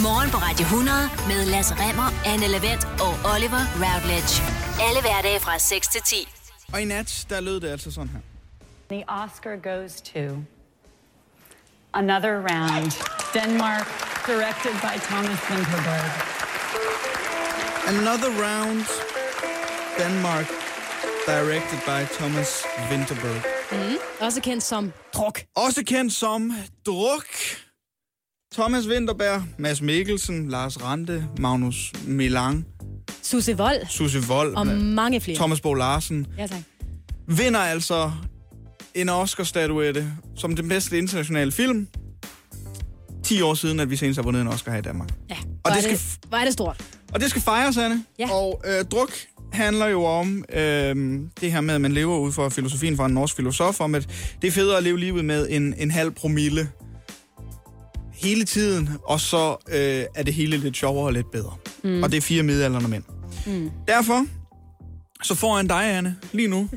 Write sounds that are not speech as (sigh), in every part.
Morgen på Radio 100 med Lasse Remmer, Anne Lavendt og Oliver Routledge. Alle hverdage fra 6 til 10. Og i nat, der lød det altså sådan her. The Oscar goes to Another Round, Denmark, directed by Thomas Vinterberg. Another Round, Denmark, directed by Thomas Winterberg. Også kendt som druk. Også kendt som Druk. Thomas Winterberg, Mads Mikkelsen, Lars Rante, Magnus Milang, Susse Vold Susse Vold, og mange flere. Thomas Bo Larsen, Ja, tak. vinder altså en Oscar-statuette som den bedste internationale film. 10 år siden, at vi senest har vundet en Oscar her i Danmark. Ja, Og det skal det, hvor er det stort. Og det skal fejres, Anne. Ja. Og øh, druk handler jo om øh, det her med, at man lever ud fra filosofien fra en norsk filosof, om at det er federe at leve livet med en, en halv promille hele tiden, og så øh, er det hele lidt sjovere og lidt bedre. Mm. Og det er fire midalderne mænd. Mm. Derfor, så får en dig, Anne, lige nu.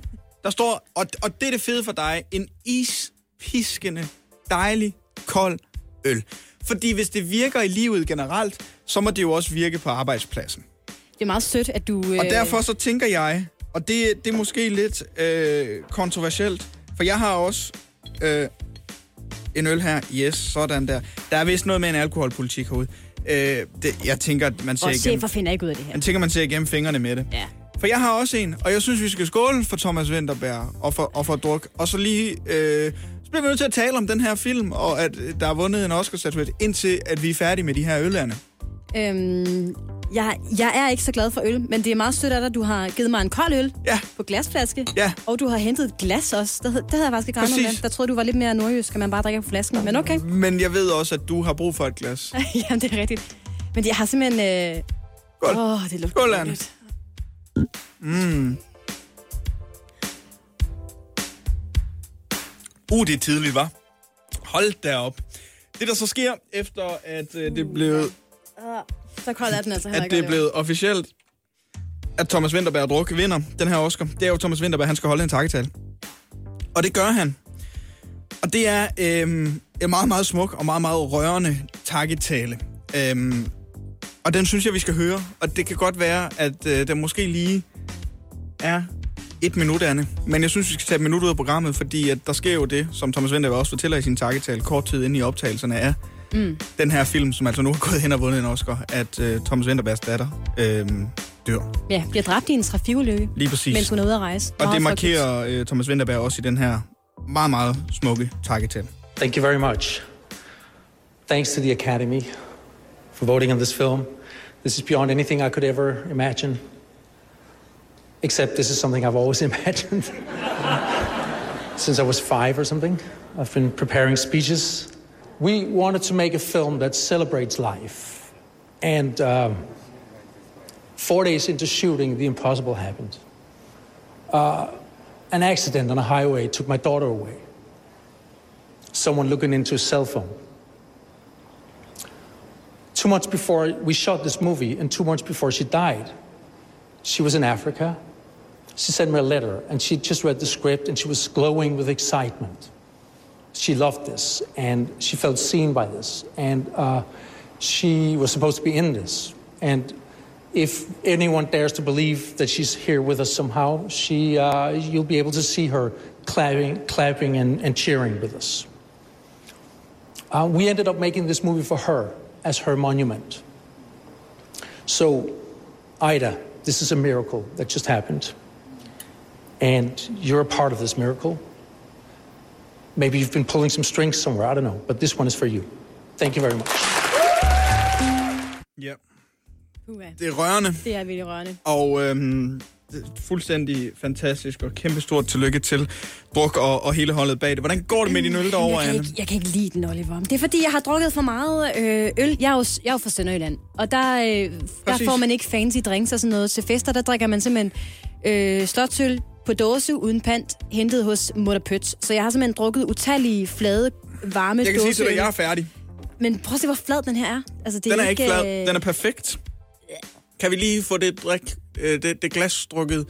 Der står, og, og det er det fede for dig, en ispiskende, dejlig, kold øl. Fordi hvis det virker i livet generelt, så må det jo også virke på arbejdspladsen. Det er meget sødt, at du... Øh, Og derfor så tænker jeg, og det, det er måske lidt øh, kontroversielt, for jeg har også øh, en øl her. Yes, sådan der. Der er vist noget med en alkoholpolitik herude. Øh, det, jeg tænker, at man ser, Og chefer finder ikke ud af det her. jeg tænker, man ser igennem fingrene med det. Ja. For jeg har også en, og jeg synes, vi skal skåle for Thomas Winterberg og for, og for druk. Og så lige... Øh, så bliver vi nødt til at tale om den her film, og at øh, der er vundet en Oscar-statuette, indtil at vi er færdige med de her ølerne. Øhm, jeg, jeg er ikke så glad for øl, men det er meget sødt af dig, at du har givet mig en kold øl Ja, på glasflaske. Ja. Og du har hentet et glas også. Det, det havde jeg faktisk ikke regnet med. Der troede du var lidt mere nordjysk, at man bare drikker på flasken. Men okay. men jeg ved også, at du har brug for et glas. (laughs) Jamen, det er rigtigt. Men jeg har simpelthen... Øh... Skål. Åh, det lugter Skål, dårligt. Mm. Uh, det er tidligt, var. Hold da op. Det, der så sker, efter at øh, det blev, Så kold er den altså heller at ikke. det er blevet officielt, at Thomas Winterberg Druk vinder den her Oscar, det er jo Thomas Winterberg, han skal holde en takketale. Og det gør han. Og det er øhm, en meget, meget smuk og meget, meget rørende takketale. Øhm, og den synes jeg, vi skal høre. Og det kan godt være, at øh, den måske lige er et minut, Anne. Men jeg synes, vi skal tage et minut ud af programmet, fordi at der sker jo det, som Thomas Winterberg også fortæller i sin takketale kort tid inde i optagelserne af mm. den her film, som altså nu har gået hen og vundet en Oscar, at øh, Thomas Winterbergs datter øh, dør. Ja, bliver dræbt i en trafikulykke, Lige præcis. mens hun er ude at rejse. Og det markerer øh, Thomas Winterberg også i den her meget, meget smukke takketale. Thank you very much. Thanks to the Academy for voting on this film. This is beyond anything I could ever imagine. Except this is something I've always (laughs) imagined. Since I was five or something, I've been preparing speeches. We wanted to make a film that celebrates life. And um, four days into shooting, the impossible happened. Uh, an accident on a highway took my daughter away someone looking into a cell phone. Two months before we shot this movie, and two months before she died, she was in Africa. She sent me a letter, and she just read the script, and she was glowing with excitement. She loved this, and she felt seen by this, and uh, she was supposed to be in this. And if anyone dares to believe that she's here with us somehow, she, uh, you'll be able to see her clapping, clapping and, and cheering with us. Uh, we ended up making this movie for her as her monument. So, Ida, this is a miracle that just happened. And you're a part of this miracle. Maybe you've been pulling some strings somewhere, I don't know, but this one is for you. Thank you very much. Ja, Uha, det er rørende. det er virkelig rørende. Og øhm, det er fuldstændig fantastisk og kæmpestort tillykke til Druk og, og hele holdet bag det. Hvordan går det med din øl derovre, jeg, kan Anne? ikke, jeg kan ikke lide den, Oliver. Det er fordi, jeg har drukket for meget øh, øl. Jeg er, jo, jeg er jo fra Sønderjylland, og der, øh, der Præcis. får man ikke fancy drinks og sådan noget. Til fester, der drikker man simpelthen øh, slotsøl på dåse uden pant, hentet hos Mutter Pøts. Så jeg har simpelthen drukket utallige flade, varme Jeg kan sige til dig, at jeg er færdig. Men prøv at se, hvor flad den her er. Altså, det Den er ikke flad. øh, Den er perfekt. Kan vi lige få det, drik, øh, det, det glas drukket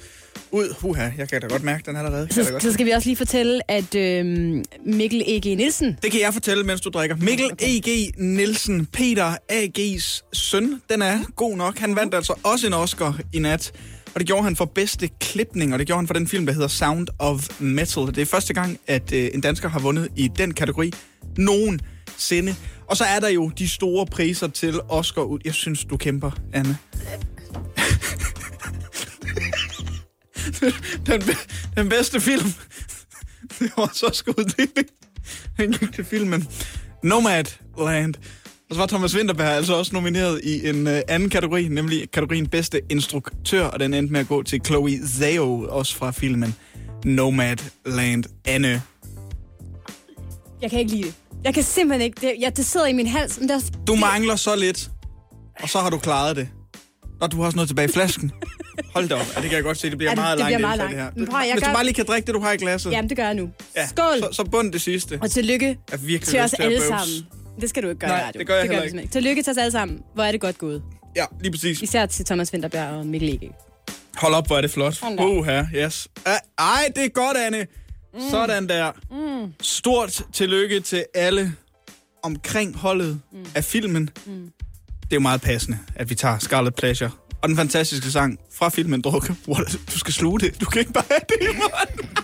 ud. Uha, jeg kan da godt mærke den allerede. Så, godt. så skal vi også lige fortælle, at øhm, Mikkel E.G. Nielsen, Det kan jeg fortælle, mens du drikker. Mikkel E.G. Nielsen, Peter A.G.'s søn, den er god nok. Han vandt altså også en Oscar i nat. Og det gjorde han for bedste klipning, og det gjorde han for den film, der hedder Sound of Metal. Det er første gang, at øh, en dansker har vundet i den kategori nogensinde. Og så er der jo de store priser til Oscar. ud. Jeg synes, du kæmper, Anne. (laughs) den, be- den bedste film. det var så skudt. Han gik til filmen Nomadland. Og så var Thomas Winterberg altså også nomineret i en øh, anden kategori, nemlig kategorien bedste instruktør, og den endte med at gå til Chloe Zhao, også fra filmen Nomadland. Anne, jeg kan ikke lide det. Jeg kan simpelthen ikke. Det, jeg, det sidder i min hals. Men der, du mangler så lidt, og så har du klaret det. Og du har også noget tilbage i flasken. Hold da op, ja, det kan jeg godt se, det bliver Ja, det- meget det langt bliver meget indfald, det her. langt. Men prøv jeg Hvis du gør- bare lige kan drikke det, du har i glasset. Jamen, det gør jeg nu. ja, Skål! Så, så bund det sidste. Og tillykke er virkelig til os alle sammen. Det skal du ikke gøre Nej, i radio. det gør jeg heller vi ikke. Tillykke til os alle sammen. Hvor er det godt gået. Ja, lige præcis. Især til Thomas Winterberg og Mikkel E.G. Hold op, hvor er det flot. Hold da. Uha, yes. Ej, det er godt, Anne. Mm. Sådan der. Mm. Stort tillykke til alle omkring holdet mm. af filmen. Mm. Det er jo meget passende, at vi tager Scarlet Pleasure og den fantastiske sang fra filmen Drukke. What? Du skal sluge det. Du kan ikke bare have det i munden.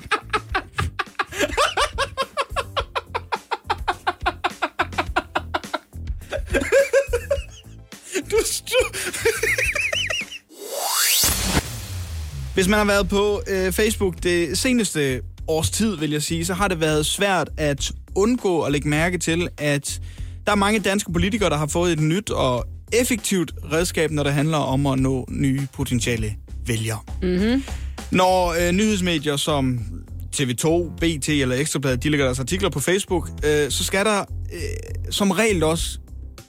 Hvis man har været på øh, Facebook det seneste års tid, vil jeg sige, så har det været svært at undgå at lægge mærke til, at der er mange danske politikere, der har fået et nyt og effektivt redskab, når det handler om at nå nye potentielle vælgere. Mm-hmm. Når øh, nyhedsmedier som TV2, BT eller Ekstrabladet, de lægger deres artikler på Facebook, øh, så skal der øh, som regel også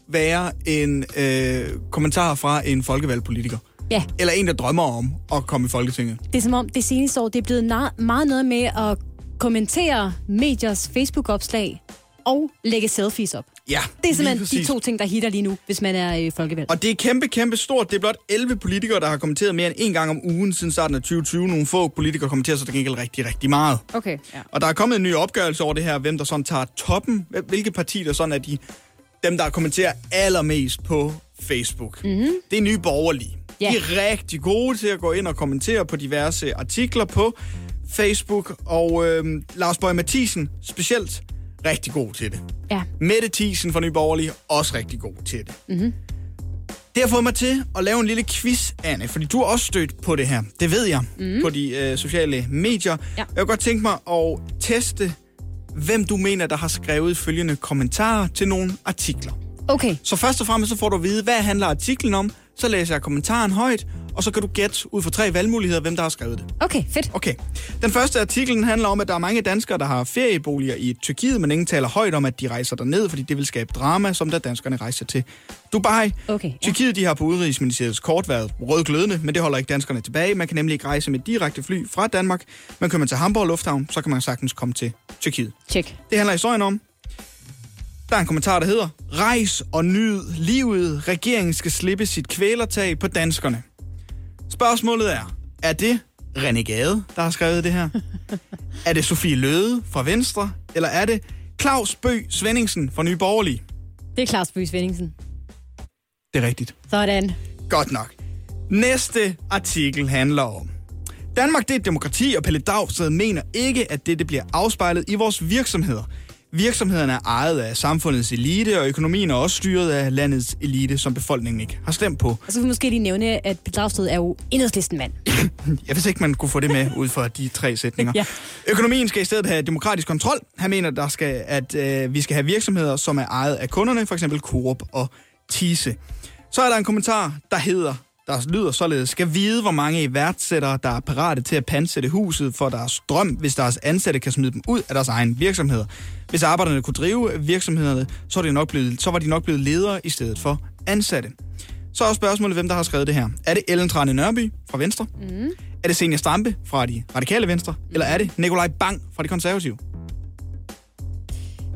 være en øh, kommentar fra en folkevalgt politiker. Ja, Eller en, der drømmer om at komme i Folketinget. det er som om det seneste år, det er blevet meget noget med at kommentere mediers Facebook-opslag og lægge selfies op. Ja, Det er simpelthen de to ting, der hitter lige nu, hvis man er øh, folkevalgt. Og det er kæmpe, kæmpe stort. Det er blot 11 politikere, der har kommenteret mere end en gang om ugen siden starten af 2020. Nogle få politikere kommenterer så til gengæld rigtig, rigtig meget. Okay, ja. Og der er kommet en ny opgørelse over det her, hvem der sådan tager toppen. Hvilke partier der sådan er de, dem, der kommenterer allermest på Facebook. Mm-hmm. Det er nye borgerlige. Ja. De er rigtig gode til at gå ind og kommentere på diverse artikler på Facebook. Og øh, Lars Bøge Mathisen specielt rigtig god til det. ja. Mette Thiesen fra Nye Borgerlige også rigtig god til det. Mm-hmm. Det har fået mig til at lave en lille quiz, Anne, fordi du har også stødt på det her. Det ved jeg, mm-hmm. på de øh, sociale medier. Ja. Jeg kunne godt tænke mig at teste, hvem du mener, der har skrevet følgende kommentarer til nogle artikler. Okay, Så først og fremmest så får du at vide, hvad handler artiklen om. Så læser jeg kommentaren højt, og så kan du gætte ud fra tre valgmuligheder, hvem der har skrevet det. okay, fedt. Okay. Den første artikel den handler om, at der er mange danskere, der har ferieboliger i Tyrkiet, men ingen taler højt om, at de rejser derned, fordi det vil skabe drama, som da danskerne rejser til Dubai. Okay, ja. Tyrkiet de har på Udenrigsministeriets kort været rødglødende, men det holder ikke danskerne tilbage. Man kan nemlig ikke rejse med direkte fly fra Danmark, men kører man til Hamburg Lufthavn, så kan man sagtens komme til Tyrkiet. Tjek. Det handler historien om. Der er en kommentar, der hedder, Rejs og nyd livet. Regeringen skal slippe sit kvælertag på danskerne. Spørgsmålet er, er det René Gade, der har skrevet det her? (laughs) er det Sofie Løde fra Venstre? Eller er det Claus Bø Svendingsen fra Nye Borgerlige? Det er Claus Bøge Svendingsen. Det er rigtigt. Sådan. Godt nok. Næste artikel handler om. Danmark det er et demokrati, og Pelle Dragsted mener ikke, at det bliver afspejlet i vores virksomheder. Virksomhederne er ejet af samfundets elite, og økonomien er også styret af landets elite, som befolkningen ikke har stemt på. Og så vil vi måske lige nævne, at Pelle Dragsted er jo enhedslisten mand. (laughs) Jeg vidste ikke, man kunne få det med ud fra de tre sætninger. (laughs) Ja. Økonomien skal i stedet have demokratisk kontrol. Han mener, der skal, at øh, vi skal have virksomheder, som er ejet af kunderne, f.eks. Coop og Tise. Så er der en kommentar, der hedder, der lyder således, skal vide, hvor mange iværksættere, der er parate til at pansætte huset for deres drøm, hvis deres ansatte kan smide dem ud af deres egen virksomheder. Hvis arbejderne kunne drive virksomhederne, så, er det nok blevet, så var de nok blevet ledere i stedet for ansatte. Så er spørgsmålet, hvem der har skrevet det her. Er det Ellen Trane Nørby fra Venstre? Mm. Er det Senior Stampe fra de radikale venstre? Mm. Eller er det Nikolaj Bang fra de konservative?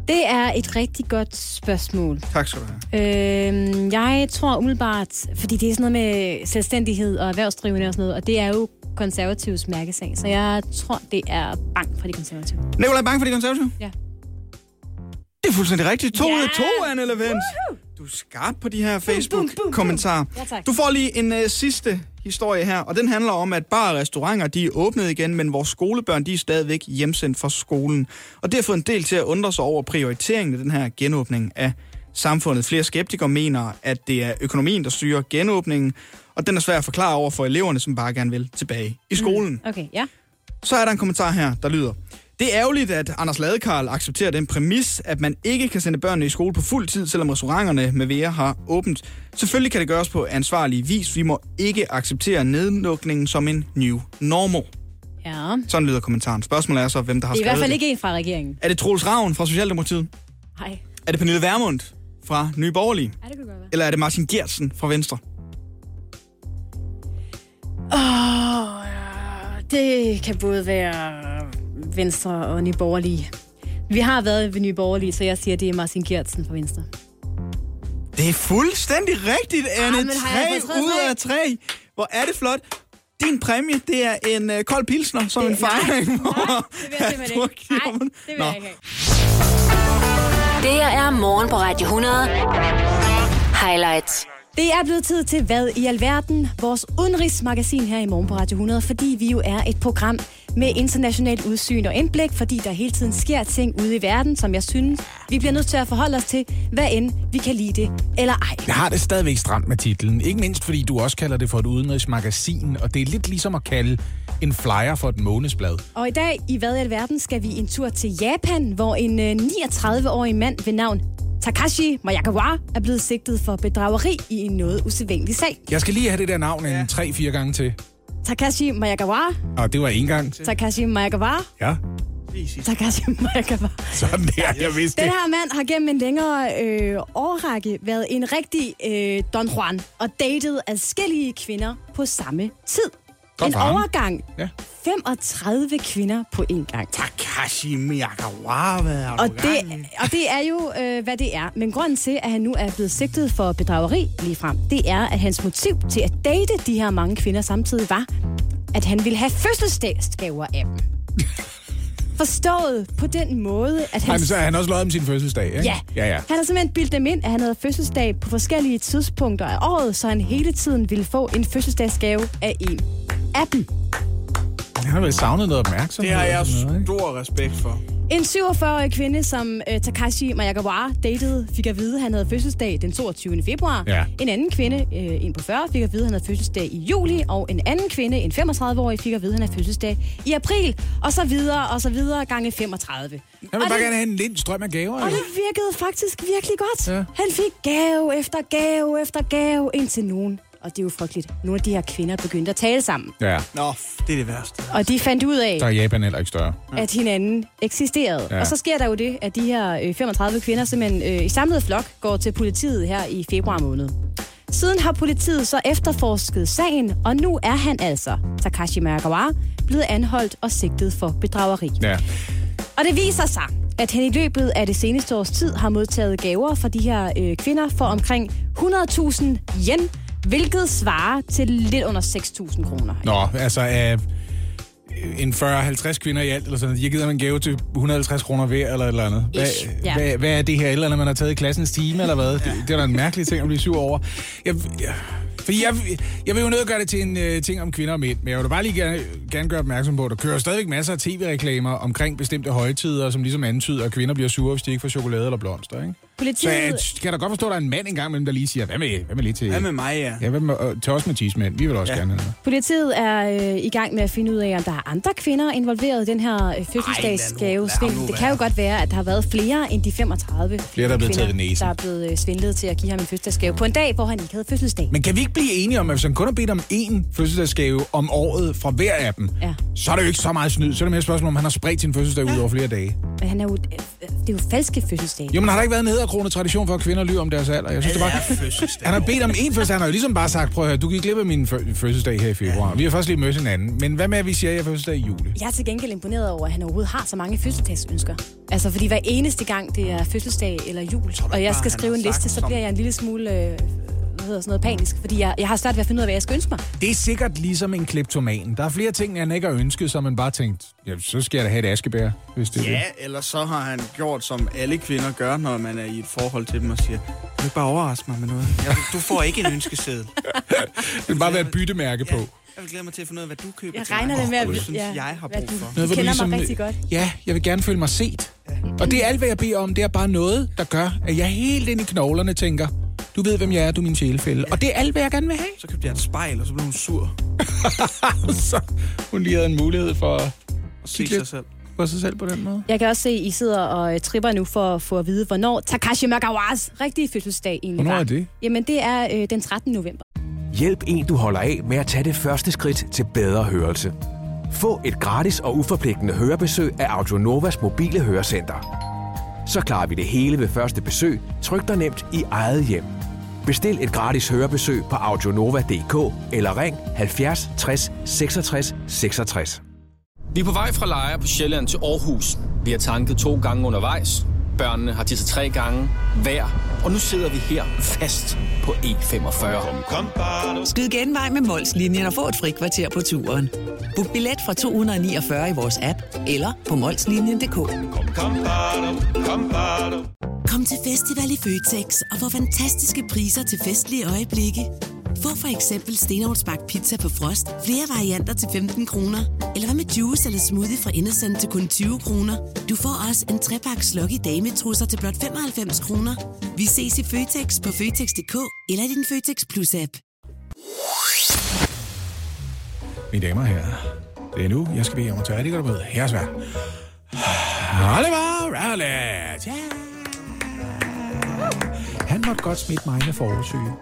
Det er et rigtig godt spørgsmål. Tak skal du have. Øhm, jeg tror umiddelbart, fordi det er sådan noget med selvstændighed og erhvervsdrivende og sådan noget, og det er jo konservatives mærkesag, så jeg tror, det er bank for de konservative. Nikolaj Bang for de konservative? Ja. Det er fuldstændig rigtigt. To ud af to, Anne Levent. Du er skarp på de her Facebook-kommentarer. Ja. Du får lige en uh, sidste historie her, og den handler om, at bar og restauranter de er åbnet igen, men vores skolebørn de er stadigvæk hjemsendt fra skolen. Og det har fået en del til at undre sig over prioriteringen af den her genåbning af samfundet. Flere skeptikere mener, at det er økonomien, der styrer genåbningen, og den er svær at forklare over for eleverne, som bare gerne vil tilbage i skolen. Okay, ja. Så er der en kommentar her, der lyder. Det er ærgerligt, at Anders Ladekarl accepterer den præmis, at man ikke kan sende børnene i skole på fuld tid, selvom restauranterne med VR har åbent. Selvfølgelig kan det gøres på ansvarlig vis. Vi må ikke acceptere nedlukningen som en new normal. Ja. Sådan lyder kommentaren. Spørgsmålet er så, hvem der har Det er i skrevet hvert fald ikke en fra regeringen. Er det Troels Ravn fra Socialdemokratiet? Nej. Er det Pernille Vermund fra Nye Borgerlige? Ja, det kunne godt være. Eller er det Martin Gertsen fra Venstre? Åh, ja. det kan både være Venstre og Nye Borgerlige. Vi har været ved Nye Borgerlige, så jeg siger, det er Martin Gertsen fra Venstre. Det er fuldstændig rigtigt, Anne. men har jeg Tre ud af tre. Hvor er det flot. Din præmie, det er en uh, kold pilsner som Det- en fejring. nej, hvor nej, det vil jeg simpelthen ikke. Nej, det vil Nå. jeg ikke. Det her er morgen på Radio 100. Highlights. Det er blevet tid til Hvad i alverden? Vores udenrigsmagasin her i morgen på Radio 100, fordi vi jo er et program med internationalt udsyn og indblik, fordi der hele tiden sker ting ude i verden, som jeg synes, vi bliver nødt til at forholde os til, hvad end vi kan lide det eller ej. Jeg har det stadigvæk stramt med titlen. Ikke mindst fordi du også kalder det for et udenrigsmagasin, og det er lidt ligesom at kalde en flyer for et månedsblad. Og i dag i Hvad i alverden skal vi en tur til Japan, hvor en øh, 39-årig mand ved navn Takashi Mayakawa er blevet sigtet for bedrageri i en noget usædvanlig sag. Jeg skal lige have det der navn en 3-4 gange til. Takashi Mayakawa, Og det var en gang. Takashi Mayakawa, Ja, Takashi Mayakawa. sådan der. Jeg vidste Den det. her mand har gennem en længere øh, årrække været en rigtig øh, Don Juan og datet adskillige kvinder på samme tid. Godt en ham. overgang. Ja. 35 kvinder på én gang. Takashi Miyagawa, Og det, og det er jo, øh, hvad det er. Men grunden til, at han nu er blevet sigtet for bedrageri lige frem, det er, at hans motiv til at date de her mange kvinder samtidig var, at han ville have fødselsdagsgaver af dem. (laughs) Forstået på den måde, at han... Han, så han også løjet om sin fødselsdag, ikke? Ja. ja, ja. Han har simpelthen bildt dem ind, at han havde fødselsdag på forskellige tidspunkter af året, så han hele tiden ville få en fødselsdagsgave af en dem. Han har vel savnet noget opmærksomhed. Det har jeg stor respekt for. En 47-årig kvinde, som uh, Takashi Mayagawa datede, fik at vide, at han havde fødselsdag den 22. februar. Ja. En anden kvinde, uh, en på 40, fik at vide, at han havde fødselsdag i juli. Og en anden kvinde, en 35-årig, fik at vide, at han havde fødselsdag i april. Og så videre, og så videre, gange 35. Han vil Og bare det- gerne have en lind strøm af gaver. Og jo. det virkede faktisk virkelig godt. Ja. Han fik gave efter gave efter gave, indtil nogen, og det er jo frygteligt, nogle af de her kvinder begyndte at tale sammen. Ja, Nå, det er det værste. Og de fandt ud af, der er Japan heller ikke større. at hinanden eksisterede. Ja. Og så sker der jo det, at de her øh, 35 kvinder simpelthen øh, i samlet flok går til politiet her i februar måned. Siden har politiet så efterforsket sagen, og nu er han altså, Takashi Mayagawa, blevet anholdt og sigtet for bedrageri. Ja. Og det viser sig, at han i løbet af det seneste års tid har modtaget gaver fra de her øh, kvinder for omkring 100.000 yen, hvilket svarer til lidt under 6.000 kroner. Nå, altså af en 40-50 kvinder i alt, eller sådan noget. De har givet ham en gave til 150 kroner hver, eller et eller andet. Hvad, Ish, ja. hvad, hvad er det her? Et eller andet, man har taget i klassens time, eller hvad? Det, det er da en mærkelig ting at blive sur over. Jeg, jeg, fordi jeg, jeg vil jo nødt gøre det til en uh, ting om kvinder og mænd, men jeg vil da bare lige gerne, gerne gøre opmærksom på, at der kører stadigvæk masser af tv-reklamer omkring bestemte højtider, som ligesom antyder, at kvinder bliver sure, hvis de ikke får chokolade eller blomster, ikke? Politiet... Så øh, jeg kan da godt forstå, at der er en mand engang imellem, der lige siger, hvad med, hvad med lige til... Hvad med mig, ja. Ja, hvad med, øh, til os med tidsmænd. Vi vil også ja. gerne have noget. Politiet er øh, i gang med at finde ud af, om der er andre kvinder involveret i den her øh, fødselsdagsgave svindel. Det kan jo godt være, at der har været flere end de 35 flere, der er blevet kvinder, taget der er blevet øh, svindlet til at give ham en fødselsdagsgave ja. på en dag, hvor han ikke havde fødselsdag. Men kan vi ikke blive enige om, at hvis han kun har bedt om én fødselsdagsgave om året fra hver af dem, ja. så er det jo ikke så meget snyd. Så er det mere spørgsmål, om han har spredt sin fødselsdag ja. ud over flere dage. Men han er jo, øh, øh det er jo falske fødselsdage. Jo, men har der ikke været nede 100-kroner tradition for, at kvinder lyver om deres alder. Jeg synes, det var... Han har bedt om en fødselsdag. Han har jo ligesom bare sagt, prøv at høre, du gik glip af min fødselsdag her i februar. Vi har først lige mødt hinanden. Men hvad med, at vi siger, at jeg har fødselsdag i juli? Jeg er til gengæld imponeret over, at han overhovedet har så mange fødselsdagsønsker. Altså, fordi hver eneste gang, det er fødselsdag eller jul, og jeg skal skrive en liste, så bliver jeg en lille smule... Øh, hedder sådan noget, panisk, fordi jeg, jeg har svært ved at finde ud af, hvad jeg skal ønske mig. Det er sikkert ligesom en kleptoman. Der er flere ting, han ikke har ønsket, som man bare tænkt, ja, så skal jeg da have et askebær, hvis det er Ja, det. eller så har han gjort, som alle kvinder gør, når man er i et forhold til dem og siger, du kan bare overraske mig med noget. Jeg, du får ikke en ønskeseddel. (laughs) Det vil bare være et byttemærke på. Jeg vil glæde mig til at finde ud af, hvad du køber Jeg til regner mig. det med, at synes, ja, jeg har brug du- for. Du hvor kender ligesom, mig rigtig godt. Ja, jeg vil gerne føle mig set. Og det er alt, hvad jeg beder om. Det er bare noget, der gør, at jeg helt ind i knoglerne tænker, du ved, hvem jeg er, du er min sjælefælde. Og det er alt, hvad jeg gerne vil have. Så købte jeg et spejl, og så blev hun sur (laughs) så hun lige havde en mulighed for at se sig selv. få sig selv på den måde. Jeg kan også se, at I sidder og øh, tripper nu for at få at vide, hvornår Takashi Magawas rigtige fødselsdag egentlig Hvornår var. er det? Jamen, det er øh, den 13. november. Hjælp en, du holder af med at tage det første skridt til bedre hørelse. Få et gratis og uforpligtende hørebesøg af Audionovas mobile hørecenter. Så klarer vi det hele ved første besøg, tryk dig nemt i eget hjem. Bestil et gratis hørebesøg på audionova.dk eller ring 70 60 66 66. Vi er på vej fra Lejre på Sjælland til Aarhus. Vi har tanket to gange undervejs. Børnene har tisset tre gange hver. Og nu sidder vi her fast på E45. Skyd genvej med Molslinjen og få et frikvarter på turen. Book billet fra 249 i vores app eller på molslinjen.dk. Kom til festival i Føtex og få fantastiske priser til festlige øjeblikke. Få for eksempel Stenovnsbagt pizza på frost. Flere varianter til 15 kroner. Eller hvad med juice eller smoothie fra Innocent til kun 20 kroner. Du får også en trepak Lucky Dametrusser til blot 95 kroner. Vi ses i Føtex på Føtex.dk eller i din Føtex Plus-app. Mine damer og herrer, det er nu, jeg skal bede om at tage det godt med. Her er svært. Oliver Rowlett. Ja. Han måtte godt smitte mig med forårsyge.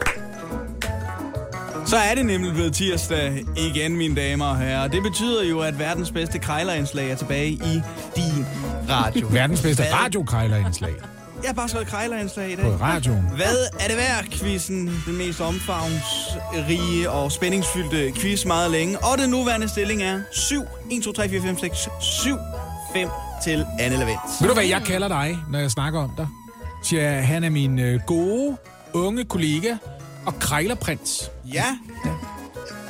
Så er det nemlig blevet tirsdag igen, mine damer og herrer. Det betyder jo, at verdens bedste krejlerindslag er tilbage i din radio. (laughs) Verdens bedste radiokrejlerindslag Jeg har bare skrevet krejlerindslag i dag. på radioen. Hvad er det værd, quizzen? Den mest omfavnsrige og spændingsfyldte quiz meget længe. Og den nuværende stilling er 7. 1, 2, 3, 4, 5, 6, 7, 5 til Anne Lavendt. Ved du, hvad jeg kalder dig, når jeg snakker om dig? Siger jeg, han er min øh, gode, unge kollega og krejlerprins. Ja,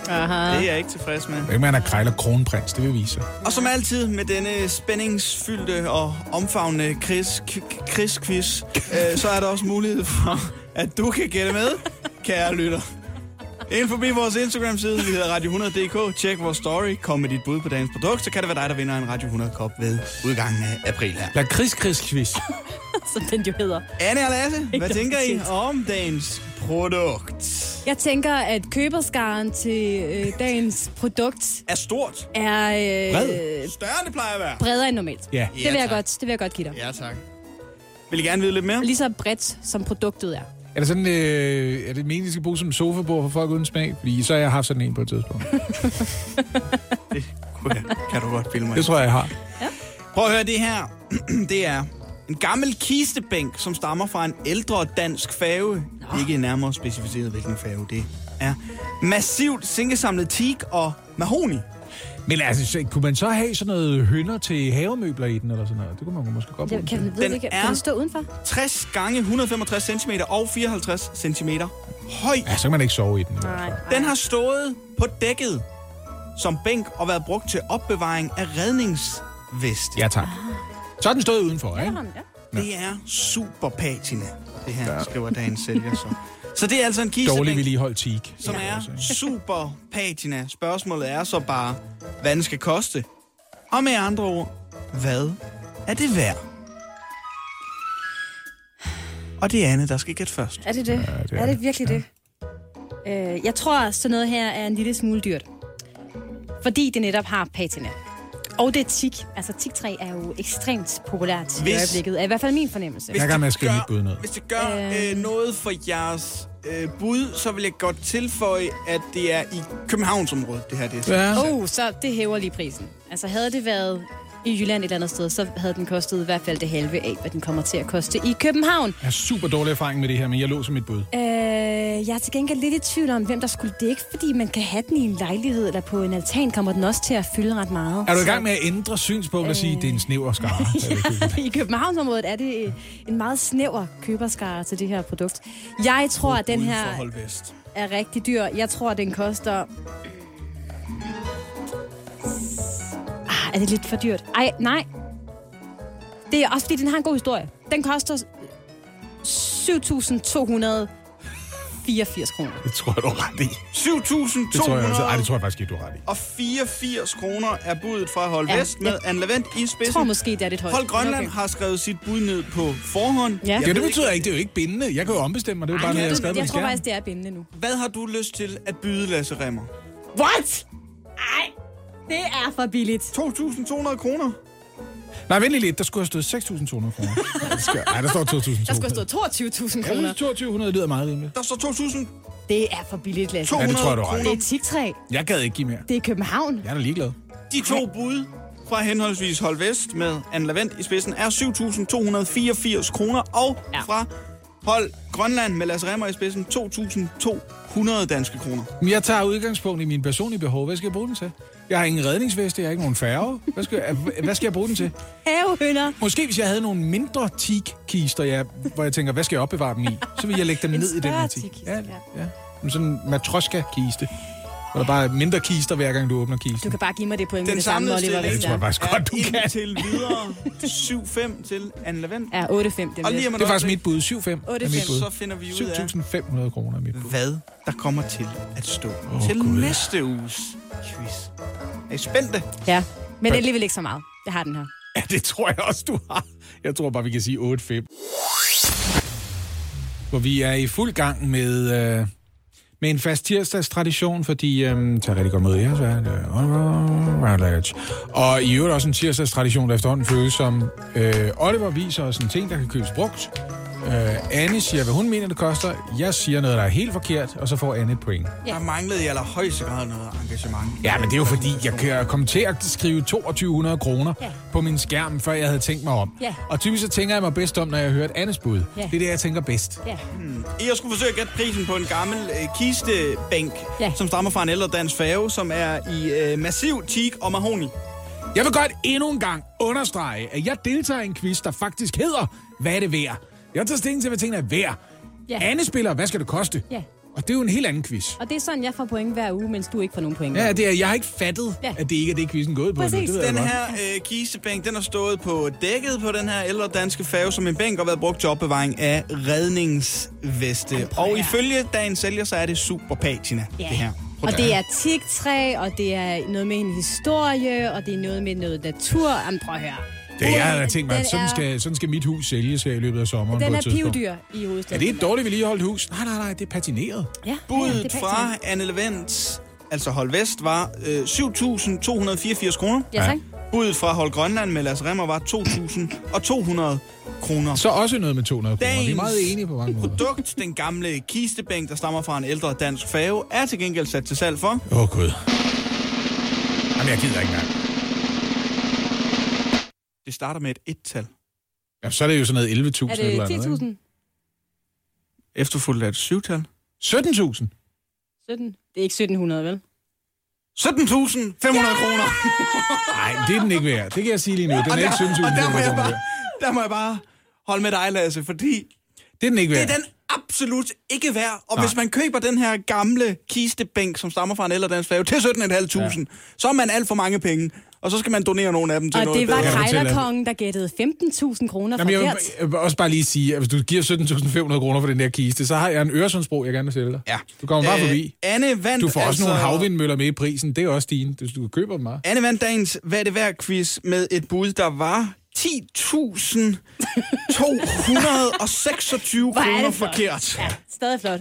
Aha. det er jeg ikke tilfreds med. Han er krejler kronprins, det vil vise sig. Og som altid med denne spændingsfyldte og omfavnende Chris, k- Chris quiz, øh, så er der også mulighed for, at du kan gætte med, kære lytter. Ind forbi vores Instagram-side, vi hedder Radio100.dk. Tjek vores story, kom med dit bud på dagens produkt, så kan det være dig, der vinder en Radio 100-kop ved udgangen af april her. Lad Chris Chris quiz. (laughs) Som den jo hedder. Anne og Lasse, hvad tænker I om dagens produkt? Jeg tænker, at køberskaren til øh, dagens produkt Er stort. er Bred. øh, Større end det plejer at være. bredere end normalt. Ja. Det vil jeg tak. godt, det vil jeg godt give dig. Ja, tak. Vil I gerne vide lidt mere? Lige så bredt, som produktet er. Er det sådan, øh, er det meningen, at skal bruge som sofabord for folk uden smag? Fordi så har jeg haft sådan en på et tidspunkt. (laughs) Det kunne jeg- kan du godt filme mig. Det tror jeg, jeg har. Prøv at høre det her. (clears throat) det er en gammel kistebænk, som stammer fra en ældre dansk færge. Ikke nærmere specificeret, hvilken færge det er. Massivt sinkesamlet teak og mahoni. Men altså, så, kunne man så have sådan noget hønder til havemøbler i den, eller sådan noget? Det kunne man måske godt bruge. Det, kan, ved Den det ikke, er- kan det stå udenfor? 60 gange 165 cm og 54 cm høj. Ja, så kan man ikke sove i den. Nej. Den har stået på dækket som bænk og været brugt til opbevaring af redningsveste. Ja, tak. Så har den stået udenfor, ikke? Jamen, ja. Det er super patina, det her, skriver dagens sælger så. Så det er altså en Dårlig kistebænk, vedligeholdt teak. som er super patina. Spørgsmålet er så bare, hvad den skal koste. Og med andre ord, hvad er det værd? Og det er Anne, der skal gætte først. Er det det? det Ja, er er det det. virkelig det? Øh, jeg tror, sådan noget her er en lille smule dyrt. Fordi det netop har patina. Og det er tik. Altså, tiktræ er jo ekstremt populært i Hvis- øjeblikket. Er i hvert fald min fornemmelse. Jeg er i gang med at mit bud ned. Hvis det gør Øhm. øh, noget for jeres øh, bud, så vil jeg godt tilføje, at det er i Københavnsområdet, det her det er. Ja. Oh, så det hæver lige prisen. Altså, havde det været i Jylland et andet sted, så havde den kostet i hvert fald det halve af, hvad den kommer til at koste i København. Jeg har super dårlig erfaring med det her, men jeg lå som mit bud. Øh, Øh, jeg er til gengæld lidt i tvivl om, hvem der skulle. Det ikke, fordi man kan have den i en lejlighed eller på en altan, kommer den også til at fylde ret meget. Er du i gang med at ændre synspunkt og sige, at det er en snæver skare? (laughs) ja, I Københavnsområdet er det en meget snæver køberskare til det her produkt. Jeg tror, at den her er rigtig dyr. Jeg tror, at den koster... er det lidt for dyrt? Ej, nej. Det er også fordi, den har en god historie. Den koster 7.284 kroner. Det tror jeg, du har ret i. 7.200 Det tror jeg, altså, ej, det tror jeg faktisk ikke, du har ret i. og 84 kroner er budet fra Hold Ja, Vest med jeg Anne Lavendt i Jeg spidsen. tror måske, det er lidt højt. Hold Grønland Okay. har skrevet sit bud ned på forhånd. Ja. Ja, det betyder ikke, det er jo ikke bindende. Jeg kan jo ombestemme mig, det er jo bare Ej, noget, jeg har jeg, skrevet på jeg min tror skærm. faktisk, det er bindende nu. Hvad har du lyst til at byde, Lasse Remmer? What? Ej, det er for billigt. 2.200 kroner. Nej, vent lige lidt. Der skulle have stået 6.200 kroner. (laughs) Det skal- Nej, der står 2.200. Der skulle have stået 22.000 Ja, kroner. 2200 lyder meget rimeligt. Der står 2.200 Det er for billigt, Lasse. Ja, det tror jeg, du har Det er tigtræ. Jeg gad ikke give mere. Det er København. Jeg er da ligeglad. De to bud fra henholdsvis Hold Vest med Anne Lavendt i spidsen er 7.284 kroner, og Ja. fra Hold Grønland med Lasse Remmer i spidsen 2.200 danske kroner. Men jeg tager udgangspunkt i min personlige behov. Hvad skal jeg bruge den til? Jeg har ingen redningsveste, jeg har ikke nogen færge. Hvad skal, jeg, hvad skal jeg bruge den til? Havehønder. Måske hvis jeg havde nogle mindre teak-kister, jeg, hvor jeg tænker, hvad skal jeg opbevare dem i? Så vil jeg lægge dem En ned i den her teak. Ja, ja. ja. Men sådan en matroska-kiste. Hvor der bare er mindre kister, hver gang du åbner kisten. Du kan bare give mig det point med Den det samme, Oliver. Ja, det tror jeg faktisk godt, du er kan. indtil videre 7-5 til Anne Lavendt. Ja, 8-5. Det er Det er faktisk mit bud. 7-5 er 8-5. mit bud. Så finder vi ud af, 7.500 kroner er mit bud. hvad der kommer til at stå Åh, til Gud. næste uges quiz. Er I spændte? Ja, men det er alligevel ikke så meget. Det har den her. Ja, det tror jeg også, du har. Jeg tror bare, vi kan sige 8-5. Hvor vi er i fuld gang med, øh, med en fast tirsdagstradition, fordi øh, tager rigtig godt mod jeres verden. Og i øvrigt også en tirsdagstradition, der efterhånden føles som øh, Oliver viser os en ting, der kan købes brugt. Øh, Anne siger, hvad hun mener, det koster. Jeg siger noget, der er helt forkert, og så får Anne et point. Der manglede i allerhøjeste grad noget engagement. Ja, men det er jo fordi, jeg kan komme til at skrive 2200 kroner Ja. på min skærm, før jeg havde tænkt mig om. Ja. Og typisk så tænker jeg mig bedst om, når jeg har hørt Annes bud. Ja. Det er det, jeg tænker bedst. Ja. Jeg skulle forsøge at gætte prisen på en gammel øh, kistebænk, Ja. som stammer fra en ældre dansk færge, som er i øh, massiv teak og mahoni. Jeg vil godt endnu en gang understrege, at jeg deltager i en quiz, der faktisk hedder, hvad er det værd? Jeg tager stilling til, hvad tingene er værd. Ja. Anne spiller, hvad skal det koste? Ja. Og det er jo en helt anden quiz. Og det er sådan, jeg får point hver uge, mens du ikke får nogen point. Ja, det er, jeg har ikke fattet, Ja. at det ikke er det, quizzen gået på. Præcis. Det Den her øh, kistebænk, den har stået på dækket på den her ældre danske færge som en bænk og været brugt til opbevaring af redningsveste. prøv Og ifølge dagens sælger, så er det super patina, Ja. det her. Og det er tigtræ, og det er noget med en historie, og det er noget med noget natur. Jamen, prøv at høre. Det jeg havde tænkt mig, at sådan er- skal, sådan skal mit hus sælges her i løbet af sommeren Den på er pivdyr i Er hovedstaden. det et dårligt vedligeholdt hus? Nej, nej, nej, det er patineret. Ja, ja, Budet det er fra. Anne Levent, altså Hold Vest, var øh, 7.284 kroner. Ja, tak. Budet fra Hold Grønland med Lasse Remmer var 2.200 kroner. Så også noget med 200 kroner. Vi er Dagens meget enige på mange måder. Produkt, den gamle kistebænk, der stammer fra en ældre dansk færge, er til gengæld sat til salg for. Åh, oh, Gud. Jamen, jeg gider ikke engang. Det starter med et et-tal. Ja, så er det jo sådan noget 11.000 Er eller det andet, ikke? 10.000? Efterfulgt af et syvtal. 17.000? 17? Det er ikke 1700, vel? 17.500 kroner. Nej, det er den ikke værd. Det kan jeg sige lige nu. Den er Og ikke der, 17.000 og der, må jeg kroner bare, der må jeg bare holde med dig, Lasse, fordi Det er den ikke det værd. er den absolut ikke værd. Og Nej. hvis man køber den her gamle kistebænk, som stammer fra en ældre dansk færge, til 17.500, ja. så er man alt for mange penge. Og så skal man donere nogle af dem til Og noget det var Krejlerkongen, der gættede 15.000 kroner Jamen, jeg, jeg vil også bare lige sige, at hvis du giver 17.500 kroner for den der kiste, så har jeg en Øresundsbro, jeg gerne vil sælge dig. Ja. Du kommer bare Øh, forbi. Anne vandt Du får også altså, nogle havvindmøller med i prisen. Det er også dine. Du, du køber dem bare. Anne vandt dagens Hvad er det værd quiz med et bud, der var 10.226 Hvor er kroner det forkert. Ja, stadig flot.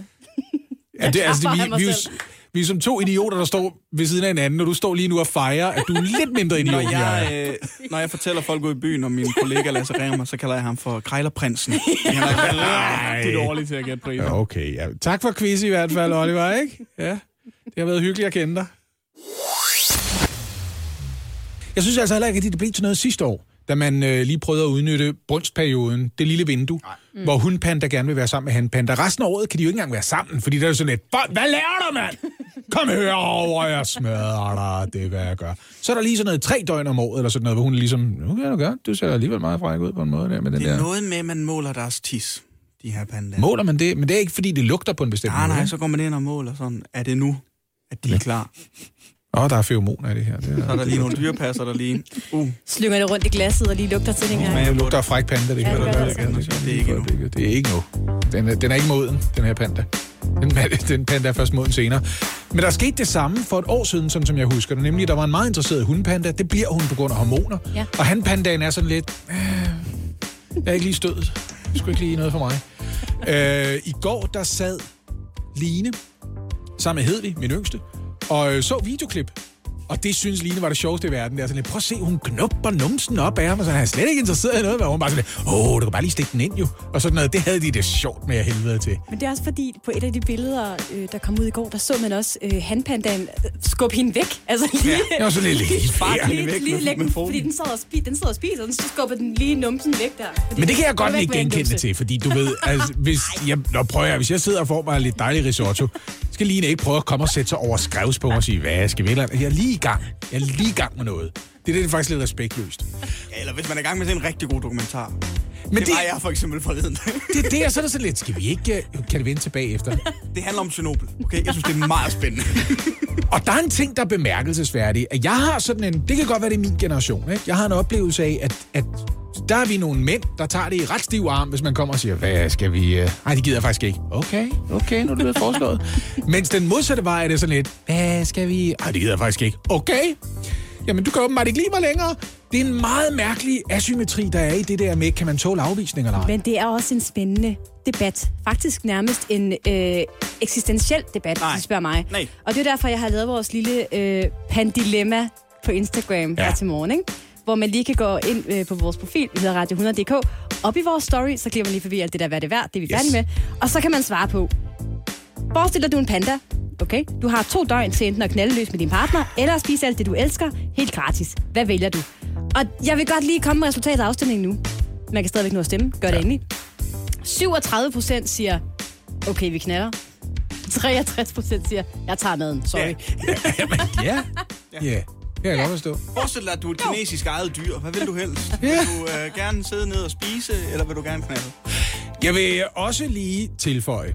Ja, det, altså, klapper vi, vi, vi, er som to idioter, der står ved siden af hinanden, og du står lige nu og fejrer, at du er lidt mindre idiot, Når end jeg er. jeg, øh, når jeg fortæller folk ude i byen om min kollega Lasse Remmer, så kalder jeg ham for Krejlerprinsen. (laughs) Han er rigtig dårlig til at gætte priser. Ja, okay, ja. Tak for quiz i hvert fald, Oliver, ikke? Ja, det har været hyggeligt at kende dig. Jeg synes altså heller ikke, at det blev til noget sidste år. da man øh, lige prøvede at udnytte brunstperioden, det lille vindue, mm. hvor hundpanda gerne vil være sammen med hanpanda. Resten af året kan de jo ikke engang være sammen, fordi der er jo sådan lidt, "Hvor- hvad laver du, mand? (laughs) Kom herover, jeg smadrer dig, det er, hvad jeg gør. Så er der lige sådan noget tre døgn om året, eller sådan noget, hvor hun er ligesom, nu kan du gøre, du ser alligevel meget fræk ud på en måde der med den Det er der. noget med, at man måler deres tis, de her pandaer. Måler man det? Men det er ikke, fordi det lugter på en bestemt Nej, måde. nej, så går man ind og måler sådan, er det nu, at de er klar? Åh, der er feromoner i det her. Det Så er der lige nogle dyrepasser, der lige... Uh, Slynger det rundt i glasset og lige lugter til den her. Det lugter af fræk panda, det Ja, det det, det er ikke nu. Det er ikke nu. Den er, den er ikke moden, den her panda. Den, (laughs) den panda er først moden senere. Men der skete det samme for et år siden, sådan som jeg husker det. Nemlig, der var en meget interesseret hundpanda. Det bliver hun på grund af hormoner. Ja. Og hanpandaen er sådan lidt... Øh, jeg er ikke lige stødet. Det skulle ikke lige noget for mig. Øh, I går, der sad Line sammen med Hedvig, min yngste, og øh, så videoklip. Og det synes Line var det sjoveste i verden. Det er sådan lidt, prøv at se, hun knupper numsen op af ham, og så er han slet ikke interesseret i noget, men hun bare sådan åh, du kan bare lige stikke den ind jo. Og sådan noget, det havde de det sjovt med at helvede til. Men det er også fordi, på et af de billeder, øh, der kom ud i går, der så man også øh, hanpandaen øh, skubbe hende væk. (laughs) Altså lige, Ja, det var sådan lidt lige lige, væk lige, lige lægge den, fordi den sad, og spi, den sad og spiser, og så skubber den lige numsen væk der. Fordi Men det kan jeg godt ikke genkende til, fordi du ved, (laughs) altså, hvis jeg, nå, prøver jeg, hvis jeg sidder og får mig lidt dejlig risotto, skal Line ikke prøve at komme og sætte sig over skrevs på og sige, hvad skal vi eller Jeg er lige i gang. Jeg er lige i gang med noget. Det er det, det er faktisk lidt respektløst. ja, eller hvis man er i gang med sådan en rigtig god dokumentar. Men det, det- var jeg for eksempel forleden. (laughs) Det er det, så er sådan lidt, skal vi ikke, øh, kan det vente tilbage efter? det handler om Chernobyl, okay? Jeg synes, det er meget spændende. (laughs) Og der er en ting, der er bemærkelsesværdig. At jeg har sådan en, det kan godt være, det er min generation, ikke? Jeg har en oplevelse af, at, at der er vi nogle mænd, der tager det i ret stiv arm, hvis man kommer og siger, hvad skal vi... Uh... Nej, det gider jeg faktisk ikke. Okay, okay, nu er det blevet foreslået. (laughs) Mens den modsatte vej er det sådan lidt, hvad skal vi... Nej, det gider jeg faktisk ikke. Okay. Jamen, du kan åbenbart ikke lide mig længere. Det er en meget mærkelig asymmetri, der er i det der med, kan man tåle afvisning eller ej? Men det er også en spændende debat. Faktisk nærmest en øh, eksistentiel debat, Nej. hvis du spørger mig. Nej. Og det er derfor, jeg har lavet vores lille øh, pandilemma på Instagram ja. her til morgen, ikke? hvor man lige kan gå ind øh, på vores profil, vi hedder Radio 100.dk, op i vores story, så klikker man lige forbi alt det der, hvad det er værd, det er vi Yes. færdige med, og så kan man svare på, forestil dig, du er en panda, okay? Du har to døgn til enten at knalde løs med din partner, eller at spise alt det, du elsker, helt gratis. Hvad vælger du? Og jeg vil godt lige komme med resultatet af afstemningen nu. Man kan stadigvæk nå at stemme. Gør det endelig. 37 procent siger, okay, vi knaller. 63 procent siger, jeg tager maden, sorry. Ja, (laughs) (laughs) ja. Det kan jeg godt forstå. Forestil dig, at du er et kinesisk ejet dyr. Hvad vil du helst? Ja. Vil du øh, gerne sidde ned og spise, eller vil du gerne knalde? Jeg vil også lige tilføje,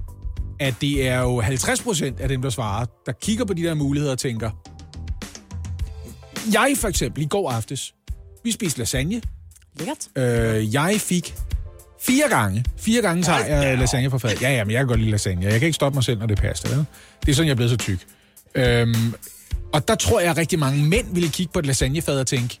at det er jo 50 procent af dem, der svarer, der kigger på de der muligheder og tænker, jeg for eksempel i går aftes, vi spiste lasagne. Lækkert. Øh, jeg fik fire gange, fire gange tager jeg lasagne fra fad. Ja, ja, men jeg kan godt lide lasagne. Jeg kan ikke stoppe mig selv, når det passer. Vel? Det er sådan, jeg er blevet så tyk. Øhm, og der tror jeg, at rigtig mange mænd ville kigge på et lasagnefad og tænke,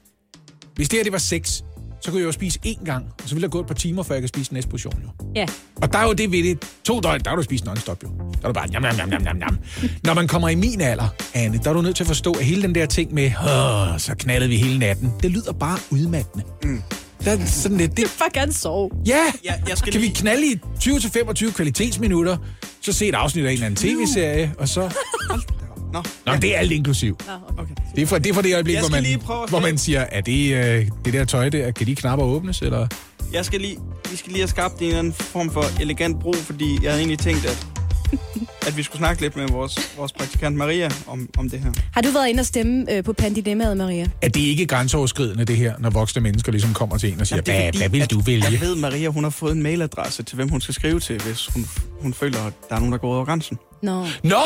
hvis det her det var sex, så kunne jeg jo spise én gang, og så ville der gå et par timer, før jeg kan spise næste portion. Jo. Ja. Og der er jo det ved det. To døgn, der har du spist non-stop jo. Der er du bare jam, jam, jam, jam, jam, jam. Når man kommer i min alder, Anne, der er du nødt til at forstå, at hele den der ting med, Åh, så knaldede vi hele natten, det lyder bare udmattende. Mm. Der er sådan lidt, det, Bare gerne sove. ja, Ja, jeg skal kan vi lige- knalde i 20-25 kvalitetsminutter, så se et afsnit af en eller anden tv-serie, og så... (laughs) Nå, Nå, det er alt inklusiv. okay. Det er for det, er for det øjeblik, Jeg hvor man, hvor man siger, er det, øh, det der tøj der, kan de knapper åbnes, eller... Jeg skal lige, vi skal lige have skabt en eller anden form for elegant bro, fordi jeg havde egentlig tænkt, at, (laughs) at vi skulle snakke lidt med vores, vores praktikant Maria om, om det her. Har du været inde og stemme øh, på Pandilemmaet, Maria? Er det ikke grænseoverskridende, det her, når voksne mennesker ligesom kommer til en og siger, Jamen, er hvad, fordi, hvad vil at du vælge? Jeg ved, Maria hun har fået en mailadresse til, hvem hun skal skrive til, hvis hun, hun føler, at der er nogen, der går over grænsen. Nå. Nå!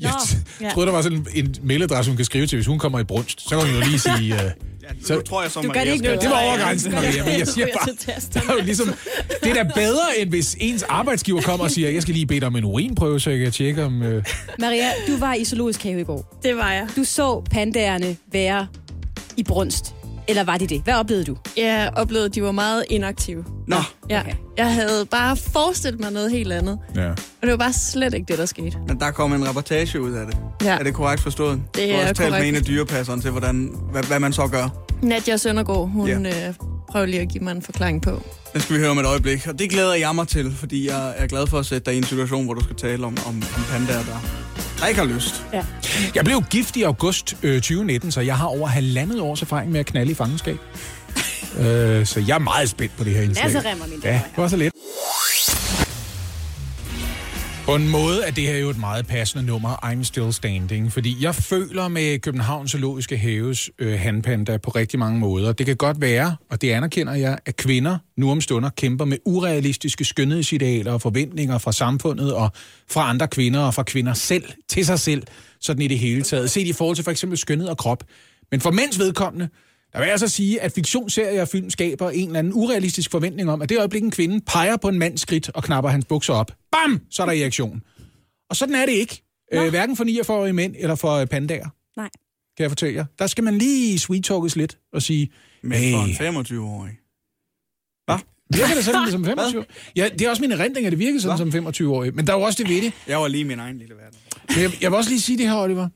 Jeg ja. troede, der var sådan en mailadresse, hun kan skrive til, hvis hun kommer i brunst. Så kan hun jo lige (laughs) sige... Uh, Så, nu tror jeg så, Du gør Maria det ikke det var over grænsen, Maria, men jeg siger Du bare... Der er jo ligesom, det er da bedre, end hvis ens arbejdsgiver kommer og siger, jeg skal lige bede dig om en urinprøve, så jeg kan tjekke om... Uh... Maria, du var i zoologisk have i går. Det var jeg. Du så pandaerne være i brunst. Eller var de det? Hvad oplevede du? Jeg oplevede, at de var meget inaktive. Nå, Ja. Okay. Jeg havde bare forestillet mig noget helt andet. Ja. Og det var bare slet ikke det, der skete. men der kom en reportage ud af det. Ja. Er det korrekt forstået? Det du har er også talt med en af dyrepasseren til, hvordan, hvad, hvad man så gør. Nadia Søndergaard, hun Ja. øh, prøver lige at give mig en forklaring på. Det skal vi høre om et øjeblik. Og det glæder jeg mig til, fordi jeg er glad for at sætte dig i en situation, hvor du skal tale om, om, om pandaer, der, der ikke har lyst. Ja. Jeg blev gift i august øh, 2019, så jeg har over halvandet års erfaring med at knalde i fangenskab. (laughs) Øh, så jeg er meget spændt på det her indslag. Lasse Remmer, min Ja, det var så lidt. På en måde er det her jo et meget passende nummer, I'm Still Standing, fordi jeg føler med Københavns Zoologiske Haves øh, handpanda på rigtig mange måder. Det kan godt være, og det anerkender jeg, at kvinder nu om stunder kæmper med urealistiske skønhedsidealer og forventninger fra samfundet og fra andre kvinder og fra kvinder selv til sig selv, sådan i det hele taget. Set i forhold til for eksempel skønhed og krop. Men for mænds vedkommende, der vil jeg altså sige, at fiktionsserier og film skaber en eller anden urealistisk forventning om, at det øjeblik en kvinde peger på en mands skridt og knapper hans bukser op, bam, så er der reaktion. Og sådan er det ikke. Øh, hverken for 49-årige mænd eller for øh, pandager, Nej. kan jeg fortælle jer. Der skal man lige sweet talkes lidt og sige, Men for en hey, 25-årig. virker det sådan som 25 Ja, det er også min erindring, at det virker sådan som 25-årig. Men der er jo også det ved det. Jeg var lige i min egen lille verden. Men jeg, jeg vil også lige sige det her, Oliver.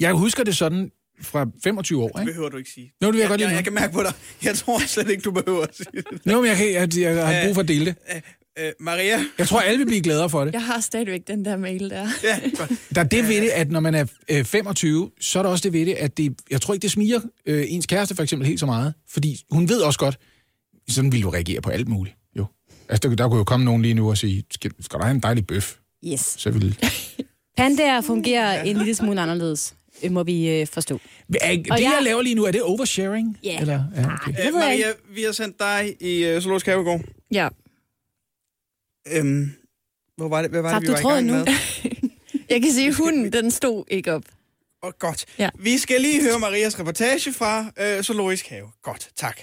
Jeg husker det sådan fra 25 år, Det ikke? behøver du ikke sige. Nå, det vil jeg, jeg, godt lige jeg, jeg kan mærke på dig. Jeg tror slet ikke, du behøver at sige det. Nå, men jeg, kan, jeg, jeg har brug for at dele det. Øh, Maria? Jeg tror, alle vil blive gladere for det. Jeg har stadigvæk den der mail der. Ja, godt. Der er det ved det, at når man er øh, 25, så er der også det ved det, at det, jeg tror ikke, det smiger øh, ens kæreste for eksempel helt så meget. Fordi hun ved også godt, sådan vil du reagere på alt muligt. Jo. Altså, der, der kunne jo komme nogen lige nu og sige, skal, skal der have en dejlig bøf? Yes. Så vil... (laughs) Pandaer fungerer en lille smule anderledes, øh, må vi øh, forstå. Er, det, Og jeg... jeg- laver lige nu, er det oversharing? Ja. Eller, ja okay. Øh, jeg Maria, vi har sendt dig i uh, Zoologisk Have i går. Ja. Øhm, hvor var det, hvad var det, vi du var i gang nu? med? (laughs) Jeg kan sige, at hunden, (laughs) den stod ikke op. Oh, godt. Ja. Vi skal lige høre Marias reportage fra uh, Zoologisk Have. Godt, tak.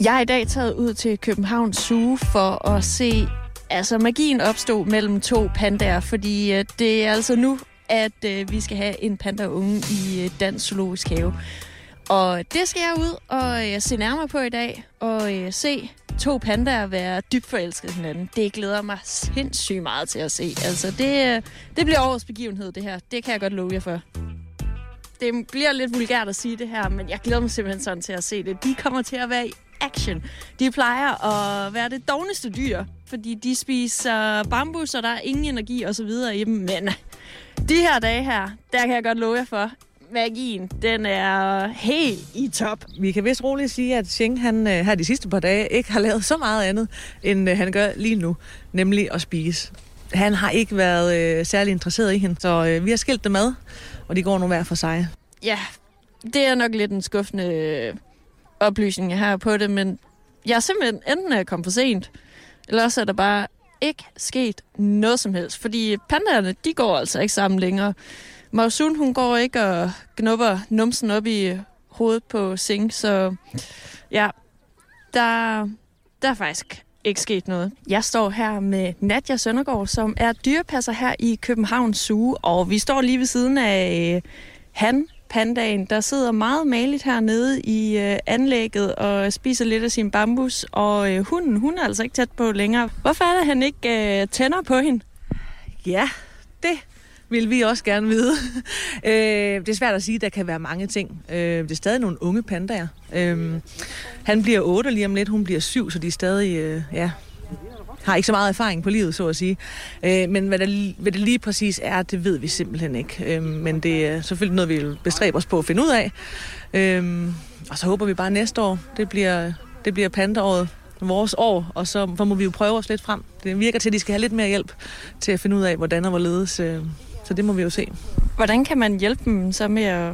Jeg er i dag taget ud til Københavns Zoo for at se altså magien opstå mellem to pandaer, fordi øh, det er altså nu, at øh, vi skal have en pandaunge i øh, Dansk Zoologisk Have. Og det skal jeg ud og øh, se nærmere på i dag, og øh, se to pandaer være dybt forelskede i hinanden. Det glæder mig sindssygt meget til at se. Altså, det, øh, det bliver årets begivenhed, det her. Det kan jeg godt love jer for. Det bliver lidt vulgært at sige det her, men jeg glæder mig simpelthen sådan til at se det. De kommer til at være i action. De plejer at være det dogneste dyr, fordi de spiser bambus, og der er ingen energi og så videre i dem. Men de her dage her, der kan jeg godt love jer for, magien, den er helt i top. Vi kan vist roligt sige, at Xing han, øh, her de sidste par dage ikke har lavet så meget andet, end øh, han gør lige nu, nemlig at spise. Han har ikke været øh, særlig interesseret i hende, så øh, vi har skilt dem ad, og de går nu hver for sig. Ja, det er nok lidt en skuffende øh, oplysning, jeg har på det, men jeg er simpelthen enten er jeg kommet for sent, eller også er der bare ikke sket noget som helst, fordi pandaerne, de går altså ikke sammen længere. Mausun, hun går ikke og knupper numsen op i hovedet på Sing, så ja, der, der er faktisk ikke sket noget. Jeg står her med Nadja Søndergaard, som er dyrepasser her i Københavns Zoo, og vi står lige ved siden af øh, han, pandaen, der sidder meget maligt hernede i øh, anlægget og spiser lidt af sin bambus, og øh, hunden, hun er altså ikke tæt på længere. Hvorfor er det, han ikke øh, tænder på hende? Ja, det vil vi også gerne vide. (laughs) øh, det er svært at sige, der kan være mange ting. Øh, det er stadig nogle unge pandaer. Øh, han bliver 8 lige om lidt, hun bliver 7, så de er stadig, øh, ja, har ikke så meget erfaring på livet, så at sige. Øh, men hvad, det, hvad det lige præcis er, det ved vi simpelthen ikke. Øh, men det er selvfølgelig noget, vi vil bestræbe os på at finde ud af. Øh, og så håber vi bare næste år, det bliver, det bliver pandaåret, vores år, og så, så må vi jo prøve os lidt frem. Det virker til, at de skal have lidt mere hjælp til at finde ud af, hvordan og hvorledes. Øh, så det må vi jo se. Hvordan kan man hjælpe dem så med at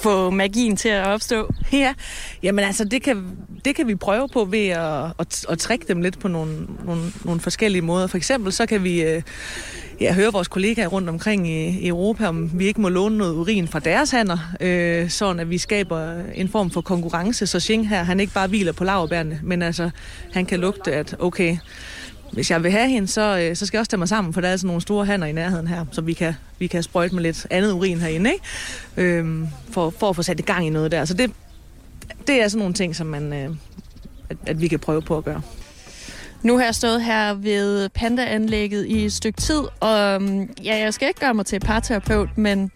få magien til at opstå? Ja, jamen altså, det kan, det kan vi prøve på ved at, at, at trække dem lidt på nogle, nogle, nogle forskellige måder. For eksempel så kan vi øh, ja, høre vores kollegaer rundt omkring i, i Europa, om vi ikke må låne noget urin fra deres hænder, øh, sådan at vi skaber en form for konkurrence, så Xing her, han ikke bare hviler på laverbærene, men altså, han kan lugte, at okay, hvis jeg vil have hende, så, øh, så skal jeg også tage mig sammen, for der er altså nogle store hanner i nærheden her, så vi kan, vi kan sprøjte med lidt andet urin herinde, ikke? Øhm, for, for at få sat i gang i noget der. Så det, det er sådan nogle ting, som man, øh, at, at vi kan prøve på at gøre. Nu har jeg stået her ved pandaanlægget i et stykke tid, og øhm, ja, jeg skal ikke gøre mig til parterapeut, men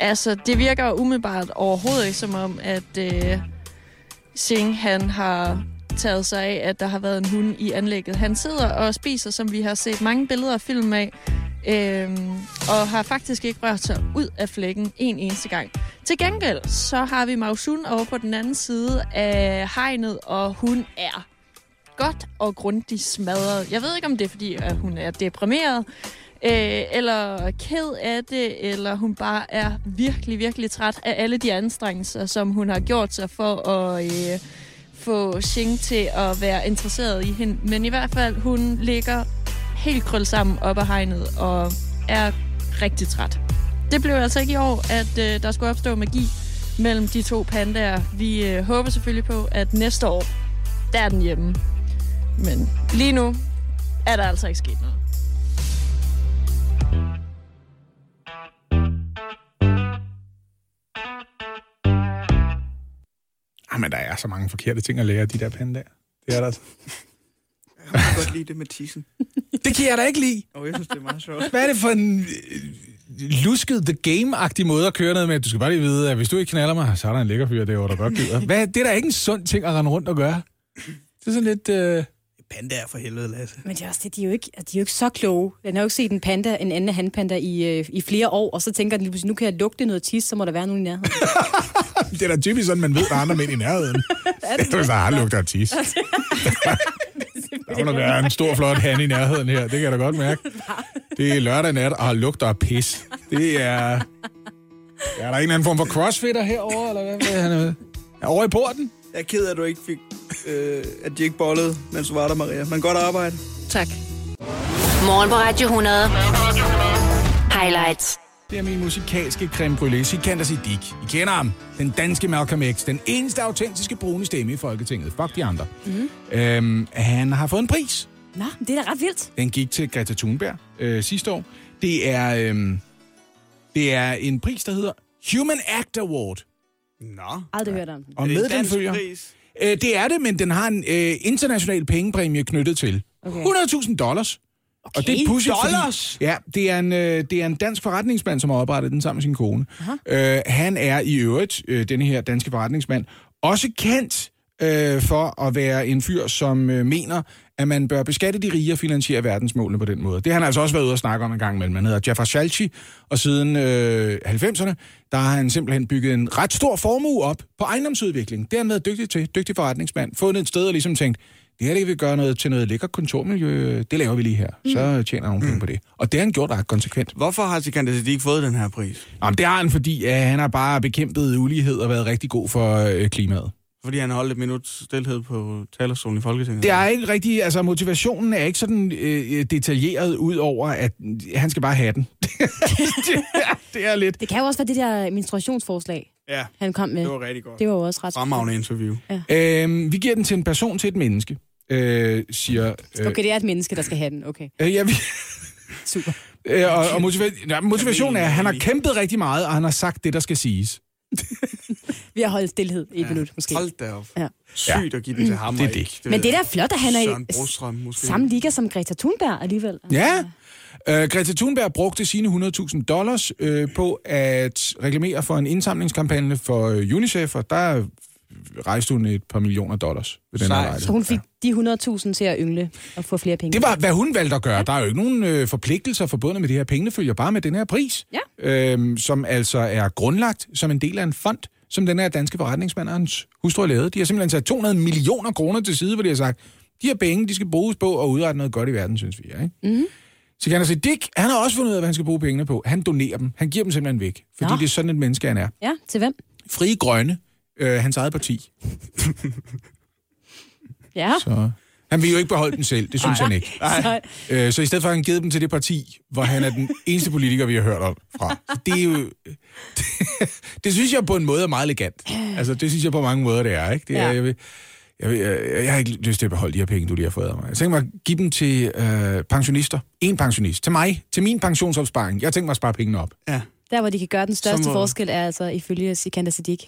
altså, det virker umiddelbart overhovedet ikke som om, at øh, Singh, han har taget sig af, at der har været en hund i anlægget. Han sidder og spiser, som vi har set mange billeder og film af, øhm, og har faktisk ikke rørt sig ud af flækken en eneste gang. Til gengæld, så har vi Mausun over på den anden side af hegnet, og hun er godt og grundigt smadret. Jeg ved ikke, om det er, fordi at hun er deprimeret, øh, eller ked af det, eller hun bare er virkelig, virkelig træt af alle de anstrengelser, som hun har gjort sig for at øh, få Xing til at være interesseret i hende. Men i hvert fald, hun ligger helt krøl sammen op ad hegnet og er rigtig træt. Det blev altså ikke i år, at øh, der skulle opstå magi mellem de to pandaer. Vi øh, håber selvfølgelig på, at næste år, der er den hjemme. Men lige nu er der altså ikke sket noget. Ah, men der er så mange forkerte ting at lære af de der pandaer. Det er der altså. Jeg kan godt lide det med tissen. (laughs) Det kan jeg da ikke lide. Og jeg synes, det er meget sjovt. Hvad er det for en øh, lusket The Game-agtig måde at køre noget med? Du skal bare lige vide, at hvis du ikke knaller mig, så er der en lækker fyr derovre, der godt gider. Hvad, det er da ikke en sund ting at rende rundt og gøre. Det er sådan lidt... Øh... Pandaer for helvede, Lasse. Men det er også det, de er jo ikke, de er jo ikke så kloge. Den har jo ikke set en panda, en anden handpanda i, øh, i flere år, og så tænker den lige pludselig, nu kan jeg lugte noget tis, så må der være nogen i nærheden. (laughs) Det er da typisk sådan, man ved, der er andre mænd i nærheden. (laughs) Hvis der har lugter af tis. (laughs) Der må der være en stor, flot han i nærheden her. Det kan jeg da godt mærke. Det er lørdag nat, og har lugter af pis. Det er... Er der en eller anden form for crossfitter herovre, eller hvad? er han er? Er over i porten? Jeg er ked af, at du ikke fik, øh, at de ikke bollede, mens du var der, Maria. Men godt arbejde. Tak. Morgen på Radio 100. Highlights. Det er min musikalske creme brûlée, Sikander Siddiq. I kender ham. Den danske Malcolm X. Den eneste autentiske brune stemme i Folketinget. Fuck de andre. Mm. Øhm, han har fået en pris. Nå, det er da ret vildt. Den gik til Greta Thunberg øh, sidste år. Det er, øhm, det er en pris, der hedder Human Act Award. Nå. Aldrig hørt om den. Og med den følger... Øh, det er det, men den har en øh, international pengepræmie knyttet til. Okay. 100.000 dollars. Okay. Og det er pudsigt, Dollars? Fordi, ja, det er, en, øh, det er en dansk forretningsmand, som har oprettet den sammen med sin kone. Øh, han er i øvrigt, øh, denne her danske forretningsmand, også kendt øh, for at være en fyr, som øh, mener, at man bør beskatte de rige og finansiere verdensmålene på den måde. Det har han altså også været ude og snakke om en gang imellem. Han hedder Jafar Shalchi, og siden øh, 90'erne, der har han simpelthen bygget en ret stor formue op på ejendomsudvikling. Det har han været dygtig til, dygtig forretningsmand. Fundet et sted og ligesom tænkt, det her det vil gøre noget til noget lækker kontormiljø, det laver vi lige her. Så tjener han nogle penge på det. Og det har han gjort ret konsekvent. Hvorfor har Sikander Siddiq fået den her pris? Jamen, det har han, fordi øh, han har bare bekæmpet ulighed og været rigtig god for øh, klimaet. Fordi han holdt et minut stillhed på talerstolen i Folketinget. Det er ikke rigtig, altså motivationen er ikke sådan øh, detaljeret ud over, at han skal bare have den. (laughs) det, er, det er lidt... Det kan jo også være det der menstruationsforslag, Ja, han kom med. det var rigtig godt. Det var jo også ret Fremragende interview. Øhm, vi giver den til en person til et menneske, øh, siger... Øh, Okay, det er et menneske, der skal have den. Okay, øh, ja, vi, (laughs) super. øh, og, og motiva- ja, motivationen er, at han har kæmpet rigtig meget, og han har sagt det, der skal siges. Vi har holdt stillhed i et ja. minut, måske. Hold da op. Ja. Sygt at give den til ham. Det er det. ikke, Men det er da flot, at han er i Brostrøm, måske. samme liga som Greta Thunberg alligevel. Ja. Øh, Greta Thunberg brugte sine 100.000 dollars øh, på at reklamere for en indsamlingskampagne for øh, UNICEF, og der rejste hun et par millioner dollars ved den her lejlighed. Så hun fik de 100.000 til at yngle og få flere penge. Det var, hvad hun valgte at gøre. Der er jo ikke nogen øh, forpligtelser forbundet med det her. Pengene følger bare med den her pris, Ja. øhm, som altså er grundlagt som en del af en fond, som den her danske forretningsmand og hans hustru har lavet. De har simpelthen sat 200 millioner kroner til side, hvor de har sagt, de her penge, de skal bruges på at udrette noget godt i verden, synes vi. Ikke? Mm. Så kan jeg sige, Dick, han har også fundet ud af, hvad han skal bruge pengene på. Han donerer dem. Han giver dem simpelthen væk. Fordi Nå. det er sådan et menneske, han er. Ja, til hvem? Frie Grønne, øh, hans eget parti. Ja. Så han vil jo ikke beholde den selv, det synes Nej. han ikke. Så, Øh, så i stedet for, har han givet dem til det parti, hvor han er den eneste politiker, vi har hørt om fra. Det er jo... Det, (laughs) det synes jeg på en måde er meget elegant. Altså, det synes jeg på mange måder, det er, ikke? Det er, Ja. jeg, vil, jeg, vil, jeg, jeg har ikke lyst til at beholde de her penge, du lige har fået af mig. Jeg tænker mig at give dem til øh, pensionister. En pensionist. Til mig. Til min pensionsopsparing. Jeg tænker mig at spare pengene op. Ja. der, hvor de kan gøre den største Så må- forskel, er altså ifølge Sikander Siddiq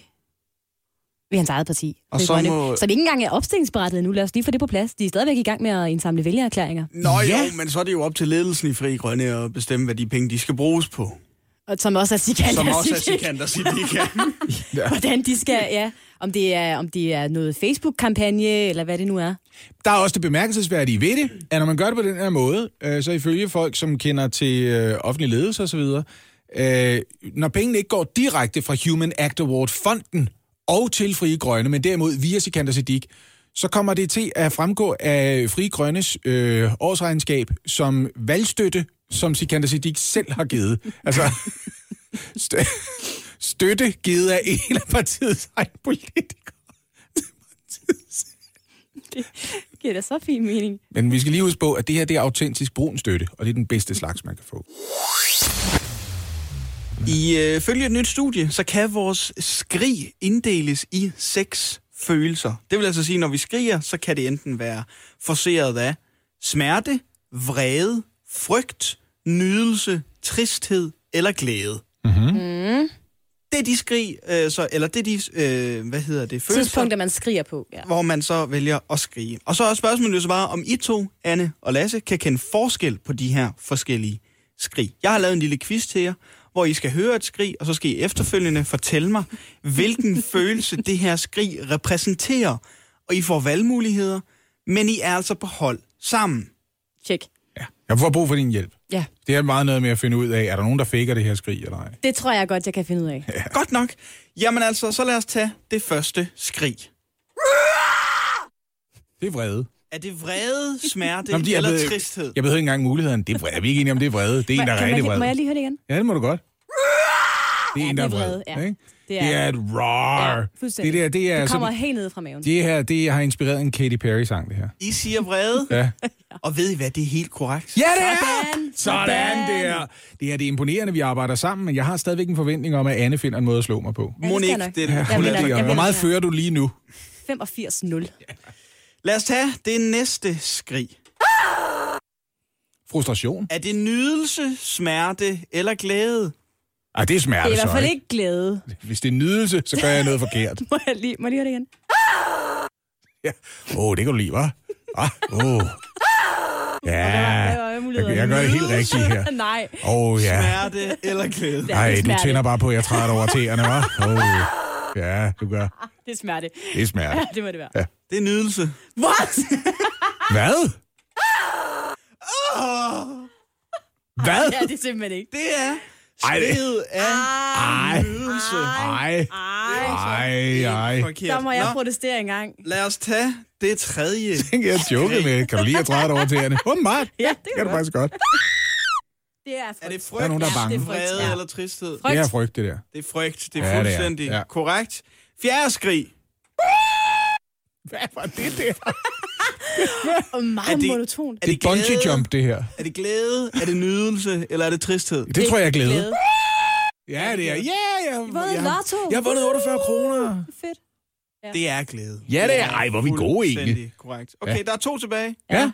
ved hans eget parti. Og så grønne. må- så det ikke engang er opstillingsberettet nu. Lad os lige få det på plads. De er stadigvæk i gang med at indsamle vælgererklæringer. Nå ja. jo, men så er det jo op til ledelsen i Fri Grønne at bestemme, hvad de penge, de skal bruges på. Og som også er Sikander Som (laughs) også er. Sikander (laughs) ja. Hvordan de skal, ja. Om det er, om det er noget Facebook-kampagne, eller hvad det nu er. Der er også det bemærkelsesværdige ved det, at når man gør det på den her måde, øh, så ifølge folk, som kender til øh, offentlig ledelse osv., øh, når pengene ikke går direkte fra Human Act Award-fonden og til Frie Grønne, men derimod via Sikander Siddiq, så kommer det til at fremgå af Frie Grønnes øh, årsregnskab som valgstøtte, som Sikander Siddiq selv har givet. Altså, (laughs) stø- støtte givet af en af partiets egen politikere. (laughs) Det giver da så fin mening. Men vi skal lige huske på, at det her det er autentisk brun støtte, og det er den bedste slags, man kan få. I øh, følge et nyt studie, så kan vores skrig inddeles i seks følelser. Det vil altså sige, når vi skriger, så kan det enten være forseret af smerte, vrede, frygt, nydelse, tristhed eller glæde. Mm. Det er de skrig, øh, så, eller det er de, øh, hvad hedder det, følelser, Tidspunkter, man skriger på. Ja. hvor man så vælger at skrige. Og så er spørgsmålet jo så bare, om I to, Anne og Lasse, kan kende forskel på de her forskellige skrig. Jeg har lavet en lille quiz til jer, hvor I skal høre et skrig, og så skal I efterfølgende fortælle mig, hvilken (laughs) følelse det her skrig repræsenterer. Og I får valgmuligheder, men I er altså på hold sammen. Tjek. Jeg får brug for din hjælp. Ja. Det er meget noget med at finde ud af, er der nogen, der faker det her skrig eller ej? Det tror jeg godt, jeg kan finde ud af. Ja. Godt nok. Jamen altså, så lad os tage det første skrig. Det er vrede. Er det vrede, smerte Nå, de- jeg eller ved- tristhed? Jeg behøver ikke engang muligheden. Det er vrede. Er vi ikke enige om, det er vrede? Det er en, der er rigtig man, vred. må jeg lige høre det igen? Ja, det må du godt. Det er en, det der er er vred. vrede, ja. Ikke? Det Det er et roar. Ja, det, der, det, er det kommer sådan- helt ned fra maven. det her, det har inspireret en Katy Perry-sang, det her. I siger vrede, Ja. og ved I hvad, det er helt korrekt. Ja, det er! Sådan. Sådan der. Det er det er imponerende, vi arbejder sammen, men jeg har stadigvæk en forventning om, at Anne finder en måde at slå mig på. Ja, det Monique, det er Ja, det. Hun er det. Hvor meget fører du lige nu? 85-0. Lad os tage det næste skrig. Frustration? Er det nydelse, smerte eller glæde? Ej, det er Det smerte er i hvert fald ikke? glæde. Hvis det er nydelse, så gør jeg noget (laughs) forkert. Må jeg lige, må jeg lige høre det igen? (laughs) Åh, oh, det kan du lide, hva'? Ah, oh. Ja, var muligheden? jeg gør det helt rigtigt her. (laughs) Nej. Oh, ja. Smerte eller glæde? Ja, det er Ej, du tænder bare på, at jeg træder over tæerne, hva'? Åh, oh. ja, du gør. Det er smerte. Det er smerte. Ja, det må det være. Ja. Det er nydelse. What? (laughs) Hvad? Hvad? ja, det er simpelthen ikke. Det er skriget af Ej. nydelse. Ej, ej, ej. Der må jeg Nå, protestere en gang. lad os tage det tredje. Tænker jeg joke med. Kan du lige at træde over tæerne? Åbenbart. Ja, det Det kan kan du faktisk godt. Det er frygt. Er det frygt, Der er nogen, der er bange. det er frygt, ja. eller tristhed? Frygt. Det er frygt, det der. Det er frygt. Det er Ja, det er. fuldstændig Ja. korrekt. Fjerde skrig. Hvad var det der? (laughs) Og meget Er det- monotont. Er Det er bungee jump, det her. Er det glæde? Er det nydelse? Eller er det tristhed? Det tror jeg er glæde. Glæde. Ja, det er. Ja, jeg, vundet jeg, lotto. jeg har vundet 48 kroner. Fedt. Det er glæde. Ja, det er. Ej, hvor er vi gode egentlig. Korrekt. Okay, Ja. der er to tilbage. Ja.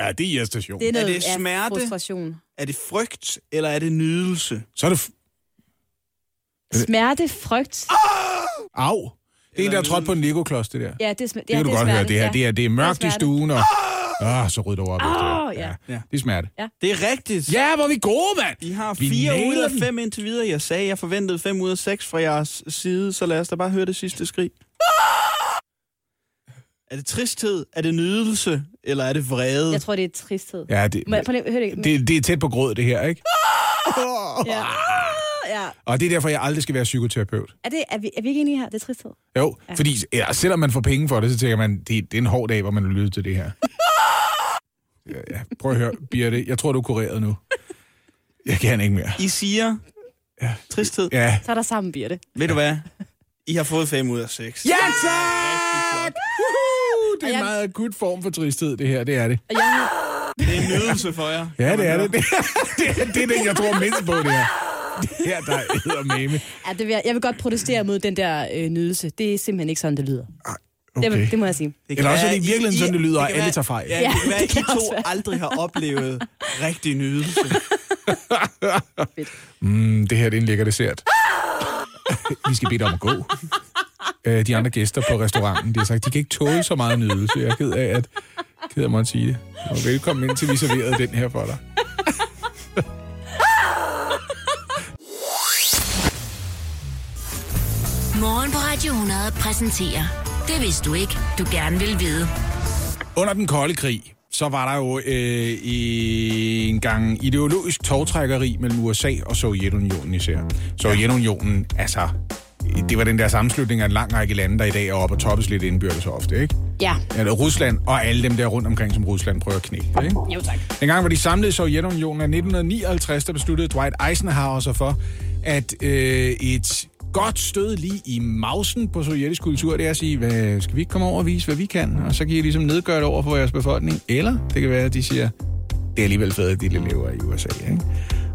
Ja, det er irritation. Det er noget det af smerte? frustration. Er det frygt, eller er det nydelse? Så er det... f- Smerte, frygt. Au. Det er en, der har trådt på en Lego-klods, det der. Ja, det er, sm- Det ja, kan du det er godt smerte. høre. Det her, ja. det er, det er mørkt i smerte. stuen, og... Ah, så rydder du op. det. ja. ja. Det er smerte. Det er rigtigt. Ja, hvor er vi gode, mand! I har Vi 4 ud af. 5 indtil videre. Jeg sagde, jeg forventede 5 ud af 6 fra jeres side, så lad os da bare høre det sidste skrig. Er det tristhed? Er det nydelse? Eller er det vrede? Jeg tror, det er tristhed. Ja, det, Må jeg, prøv høre det. det, det er tæt på gråd, det her, ikke? Ja. Ja. Og det er derfor, jeg aldrig skal være psykoterapeut. Er, det, er, vi, er vi ikke enige her? Det er tristhed. Jo, ja. fordi ja, selvom man får penge for det, så tænker man, det, det er en hård dag, hvor man vil lytte til det her. (laughs) ja, ja. Prøv at høre, Birte, jeg tror, du er kureret nu. Jeg kan ikke mere. I siger Ja. tristhed. Ja. Så er der sammen, Birte. Ved du hvad? I har fået 5 ud af 6. Ja, tak! Det er en meget akut form for tristhed, det her. Det er det. Og jeg. Det er en nydelse for jer. Ja, det er det. (laughs) Det er, det er, det er den, jeg tror mindst på, det her. Det her, der hedder meme. Ja, det vil jeg, jeg vil godt protestere mod den der øh, nydelse. Det er simpelthen ikke sådan, det lyder. Okay. Det, det må jeg sige. Det Eller også er det i virkeligheden sådan, det lyder, og alle tager fejl. Ja, Ja, det kan være, at I to være. aldrig har oplevet (laughs) rigtig nydelse. Mm, det her det er en lækker dessert. (laughs) Vi skal bede dig om at gå. Øh, De andre gæster på restauranten, de har sagt, de kan ikke tåle så meget nydelse. Jeg er ked af, at, ked af at sige det. Og velkommen ind til, vi serverede den her for dig. Morgen på Radio 100 præsenterer Det vidste du ikke, du gerne vil vide. Under den kolde krig, så var der jo øh, i en gang ideologisk togtrækkeri mellem USA og Sovjetunionen især. Sovjetunionen, altså, det var den der sammenslutning af en lang række lande, der i dag er oppe og toppes lidt indbyrdes ofte, ikke? Ja. Eller Rusland og alle dem der rundt omkring, som Rusland prøver at knække, ikke? Jo, tak. Dengang var de samlet i Sovjetunionen af 1959, der besluttede Dwight Eisenhower sig for, at øh, et godt stød lige i mausen på sovjetisk kultur, det er at sige, hvad, skal vi ikke komme over og vise, hvad vi kan? Og så kan I ligesom nedgøre det over for jeres befolkning. Eller det kan være, at de siger, det er alligevel fedt, at de lever i USA. Ikke?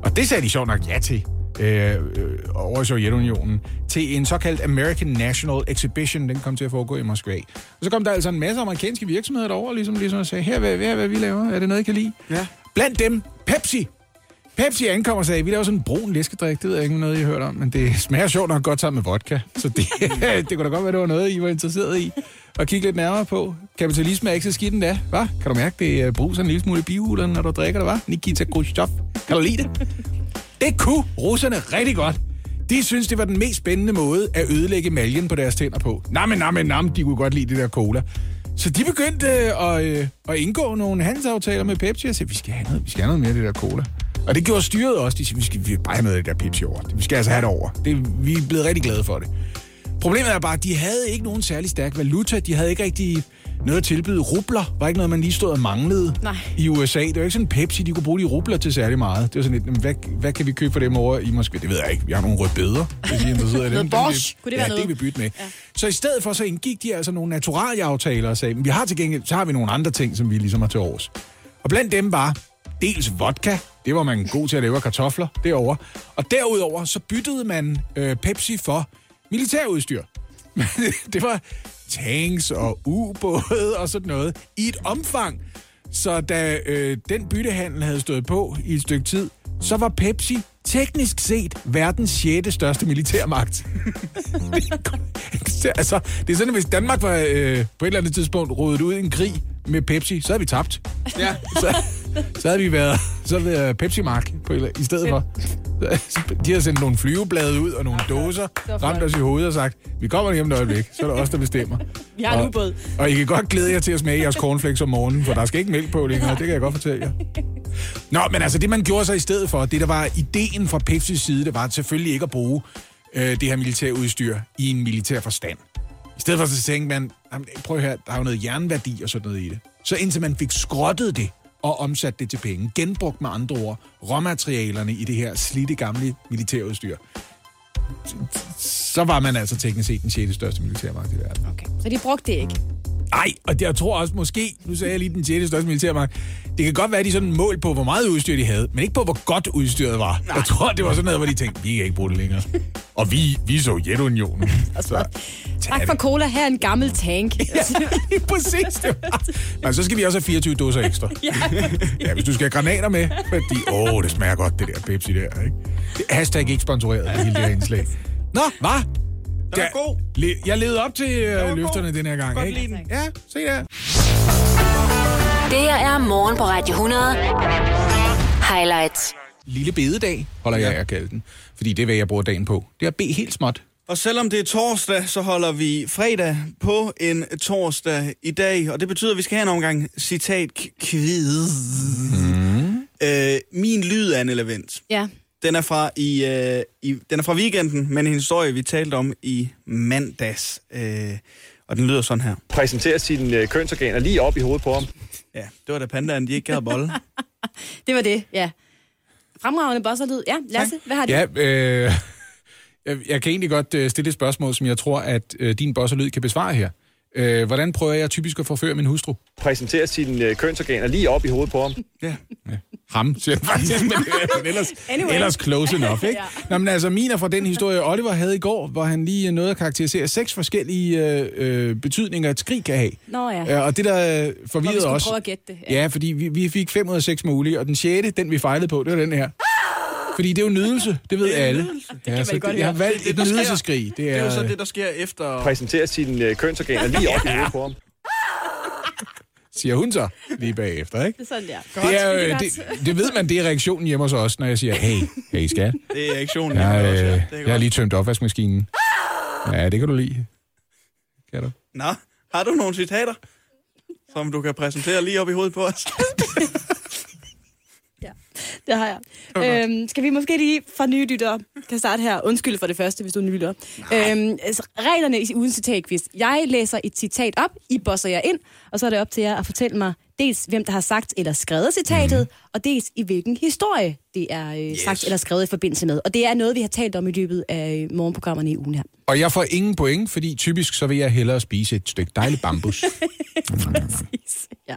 Og det sagde de sjovt nok ja til øh, øh, over i Sovjetunionen, til en såkaldt American National Exhibition. Den kom til at foregå i Moskva. Og så kom der altså en masse amerikanske virksomheder derover, ligesom, ligesom og sagde, her hvad, hvad, hvad vi laver, er det noget, I kan lide? Ja. Blandt dem Pepsi. Pepsi ankommer og sagde, vi laver sådan en brun læskedrik, det ved jeg ikke noget, I har hørt om, men det smager sjovt nok godt sammen med vodka. Så det, (laughs) (laughs) det kunne da godt være, det var noget, I var interesseret i at kigge lidt nærmere på. Kapitalisme er ikke så skidt endda, hva? Kan du mærke, det er bruser en lille smule i bihulerne, når du drikker det, hva? Nikita Khrushchev. Kan du lide det? Det kunne russerne rigtig godt. De synes, det var den mest spændende måde at ødelægge maljen på deres tænder på. Nej, men nej, de kunne godt lide det der cola. Så de begyndte øh, at, øh, at indgå nogle handelsaftaler med Pepsi og sagde, vi skal have noget, vi skal have noget mere af det der cola. Og det gjorde styret også. De sagde, vi skal, vi bare have noget af det der Pepsi over. Vi skal altså have det over. Det, vi er blevet rigtig glade for det. Problemet er bare, at de havde ikke nogen særlig stærk valuta. De havde ikke rigtig noget at tilbyde. Rubler var ikke noget, man lige stod og manglede Nej. i USA. Det var ikke sådan Pepsi, de kunne bruge de rubler til særlig meget. Det var sådan lidt, "Jamen, hvad, hvad kan vi købe for dem over i Moskva? Det ved jeg ikke. Vi har nogle rødbeder, hvis I er interesseret i dem. Bosch. Kunne det være ja, noget? det vi bytte med. Ja. Så i stedet for, så indgik de altså nogle naturalieaftaler og sagde, men vi har til gengæld, så har vi nogle andre ting, som vi ligesom har til års. Og blandt dem var dels vodka, det var man god til at lave af kartofler derovre. Og derudover, så byttede man øh, Pepsi for militærudstyr. (laughs) det var tanks og ubåde og sådan noget i et omfang. Så da øh, den byttehandel havde stået på i et stykke tid, så var Pepsi teknisk set verdens sjette største militærmagt. (laughs) altså, det er sådan, at hvis Danmark var øh, på et eller andet tidspunkt rodet ud i en krig med Pepsi, så havde vi tabt. Ja. (laughs) Så, så havde vi været, så havde vi været Pepsi Mark på, i stedet for. De har sendt nogle flyveblade ud og nogle dåser, ramt os i hovedet og sagt, vi kommer lige om et øjeblik, så er det os, der bestemmer. Vi har en ubåd. Og I kan godt glæde jer til at smage jeres cornflakes om morgenen, for der skal ikke mælk på længere, det kan jeg godt fortælle jer. Nå, men altså det man gjorde sig i stedet for, det der var ideen fra Pepsis side, det var selvfølgelig ikke at bruge øh, det her militærudstyr i en militær forstand. I stedet for så tænkte man, "Jamen, prøv her, der er jo noget jernværdi og sådan noget i det. Så indtil man fik skrottet det og omsat det til penge, genbrugt med andre ord, råmaterialerne i det her slidte gamle militærudstyr, så var man altså teknisk set den 6. største militærmagt i verden. Okay. Så de brugte det ikke. Nej, og det, jeg tror også måske, nu sagde jeg lige den 6. største militærmagt, det kan godt være, at de sådan mål på, hvor meget udstyr de havde, men ikke på, hvor godt udstyret var. Nej. Jeg tror, det var sådan noget, hvor de tænkte, vi kan ikke bruge det længere. (laughs) Og vi, vi er Sovjetunionen. (laughs) Så, Tak for cola. Her er en gammel tank. (laughs) ja, præcis. Det var. Men så skal vi også have 24 dåser ekstra. ja. Ja, hvis du skal have granater med, fordi, åh, det smager godt, det der Pepsi der, ikke? Det hashtag ikke sponsoreret, det hele det her indslag. Nå, hvad? Den er god. Le- jeg levede op til øh, løfterne den her gang, Godt ikke? lide den. Ja, se der. Det her er morgen på Radio 100. Highlights. Lille bededag, holder jeg af at kalde den. Fordi det er, hvad jeg bruger dagen på. Det er at bede helt småt. Og selvom det er torsdag, så holder vi fredag på en torsdag i dag. Og det betyder, at vi skal have en omgang citat-quiz. Mm. Øh, min lyd er en element. ja. Den er fra i, øh, i den er fra weekenden, men en historie, vi talte om i mandags. Øh, og den lyder sådan her. præsentere sine øh, kønsorganer lige op i hovedet på ham. Ja, det var da pandaen, de ikke gad bolle. (laughs) Det var det, ja. Fremragende bosserlyd. Ja, Lasse, hvad har du? Ja, øh, (laughs) jeg, jeg kan egentlig godt øh, stille et spørgsmål, som jeg tror, at øh, din bosserlyd kan besvare her. Øh, hvordan prøver jeg typisk at forføre min hustru? Præsentere sine øh, kønsorganer lige op i hovedet på ham. Ja. Ham, siger jeg faktisk, (laughs) men, men ellers, Anyway. ellers close enough, ikke? (laughs) Ja. Nå, men altså, min er fra den historie, Oliver havde i går, hvor han lige nåede at karakterisere seks forskellige øh, øh, betydninger, et skrig kan have. Nå ja. Ja, og det, der øh, forvirrede os... prøve at gætte det. Ja, fordi vi, vi fik fem ud af seks mulige, og den sjette, den vi fejlede på, det var den her. Fordi det er jo nydelse, det ved Det er alle. nydelse. Ja, man så godt jeg har valgt Det er et det, nydelseskrig. Det Det er, er jo så det, der sker efter... Præsentere sine øh, kønsorganer lige op i hovedet på ham. (laughs) siger hun så lige bagefter, ikke? Det er sådan. Det, er, Det er jo- det, det ved man, det er reaktionen hjemme hos os, når jeg siger, hey, hey skat, Det er aktionen. jeg, også, ja. øh, Det er jeg har godt. lige tømt opvaskemaskinen. Ja, det kan du lide. Kan du? Nå, har du nogle citater, som du kan præsentere lige op i hovedet på os? (laughs) Det har jeg. Øhm, skal vi måske lige fra nye lyttere, kan starte her. Undskyld for det første, hvis du er ny lytter. Øhm, altså, reglerne i uden citatquiz. Jeg læser et citat op, I bosser jer ind, og så er det op til jer at fortælle mig dels, hvem der har sagt eller skrevet citatet, mm. og dels i hvilken historie det er øh, yes. sagt eller skrevet i forbindelse med. Og det er noget, vi har talt om i løbet af øh, morgenprogrammerne i ugen her. Og jeg får ingen point, fordi typisk så vil jeg hellere spise et stykke dejlig bambus. (laughs) Præcis. Ja.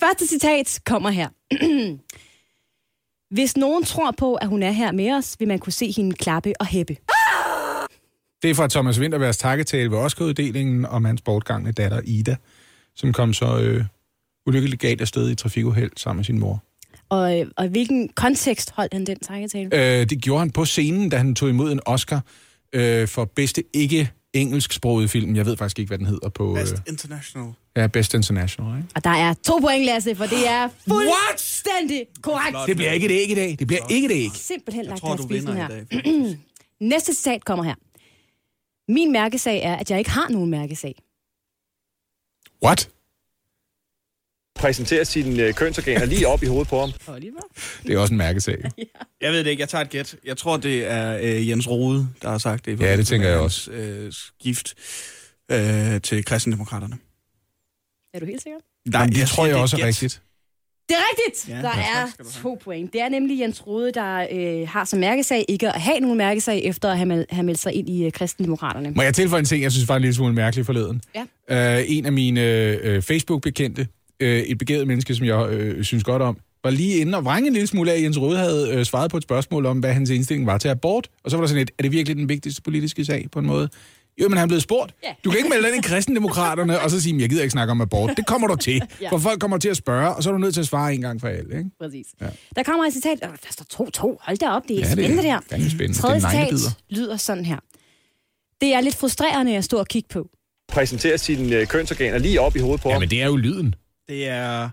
Første citat kommer her. (clears throat) Hvis nogen tror på, at hun er her med os, vil man kunne se hende klappe og hæppe. Det er fra Thomas Winterbergs takketale ved Oscar-uddelingen om hans bortgangne datter Ida, som kom så øh, ulykkeligt galt afsted i trafikuheld sammen med sin mor. Og, øh, og i hvilken kontekst holdt han den takketale? Øh, det gjorde han på scenen, da han tog imod en Oscar øh, for bedste ikke engelsksproget film. Jeg ved faktisk ikke, hvad den hedder på... Best Øh, International. ja, Best International, ikke? Og der er to point, Lasse, for det er (gasps) fuldstændig korrekt. Det bliver ikke et æg i dag. Det bliver ikke et æg. Simpelthen Jeg lagt tror, dig du vinder her. i dag. (clears throat) Næste citat kommer her. Min mærkesag er, at jeg ikke har nogen mærkesag. What? Præsenterer sine øh, kønsorganer lige op i hovedet på ham. Oliver? Det er også en mærkesag. (laughs) Jeg ved det ikke, jeg tager et gæt. Jeg tror, det er øh, Jens Rode, der har sagt det. i Ja, det forbindelse tænker med jeg hans, Øh, skift øh, til kristendemokraterne. Er du helt sikker? Nej, det jeg tror jeg også er gæt. rigtigt. Det er rigtigt! Ja, Ja, der ja, er to point. Det er nemlig Jens Rode, der øh, har som mærkesag ikke at have nogen mærkesag, efter at have, mel- have meldt sig ind i øh, kristendemokraterne. Må jeg tilføje en ting, jeg synes var en lille smule mærkelig forleden? Ja. Uh, en af mine øh, Facebook-bekendte, øh, et begavet menneske, som jeg øh, synes godt om, var lige inde og vrænge en lille smule af, at Jens Røde havde øh, svaret på et spørgsmål om, hvad hans indstilling var til abort. Og så var der sådan et, er det virkelig den vigtigste politiske sag på en måde? Jo, men han er blevet spurgt. Ja. Du kan ikke melde dig ind i kristendemokraterne, og så sige, jeg gider ikke snakke om abort. Det kommer du til. Ja. For folk kommer til at spørge, og så er du nødt til at svare en gang for alle. Ikke? Præcis. Ja. Der kommer et citat. Øh, Der står 2-2. Hold da op, det er Ja, det er spændende der. fandme spændende. Tredje Det er citat lyder sådan her. Det er lidt frustrerende at stå og kigge på. Præsenterer sine øh, kønsorganer lige op i hovedet på ham. Jamen, det er jo lyden. Det er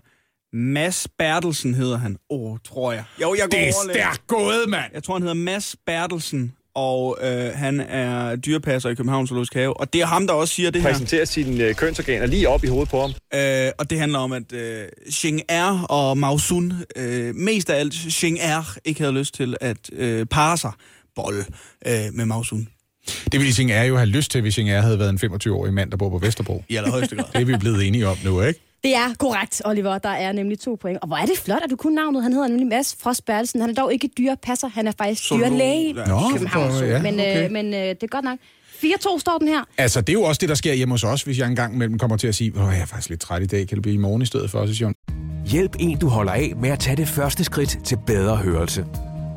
Mads Bertelsen, hedder han. Åh, oh, tror jeg. Jo, jeg går Det er stærkt gået, mand! Jeg tror, han hedder Mads Bertelsen, og øh, han er dyrepasser i Københavns Zoologisk Have. Og det er ham, der også siger det her. Præsenterer sine øh, kønsorganer lige op i hovedet på ham. Øh, og det handler om, at øh, Xing Er og Mao Sun, øh, mest af alt Xing Er, ikke havde lyst til at øh, parre sig bold øh, med Mao Sun. Det ville Xing er jo have lyst til, hvis Xing er havde været en 25-årig mand, der bor på Vesterbro. I allerhøjeste grad. Det er vi blevet enige om nu, ikke? Det er korrekt, Oliver. Der er nemlig to point. Og hvor er det flot, at du kunne navnet. Han hedder nemlig Mads Frost Bertelsen. Han er dog ikke dyrepasser. Han er faktisk Zoolog. dyrlæge i Nå, København. for- ja, men, okay. øh, men øh, det er godt nok. 4-2 står den her. Altså, det er jo også det, der sker hjemme hos os, hvis jeg engang imellem kommer til at sige, at jeg er faktisk lidt træt i dag, kan det blive i morgen i stedet for os, Jon? Hjælp en, du holder af med at tage det første skridt til bedre hørelse.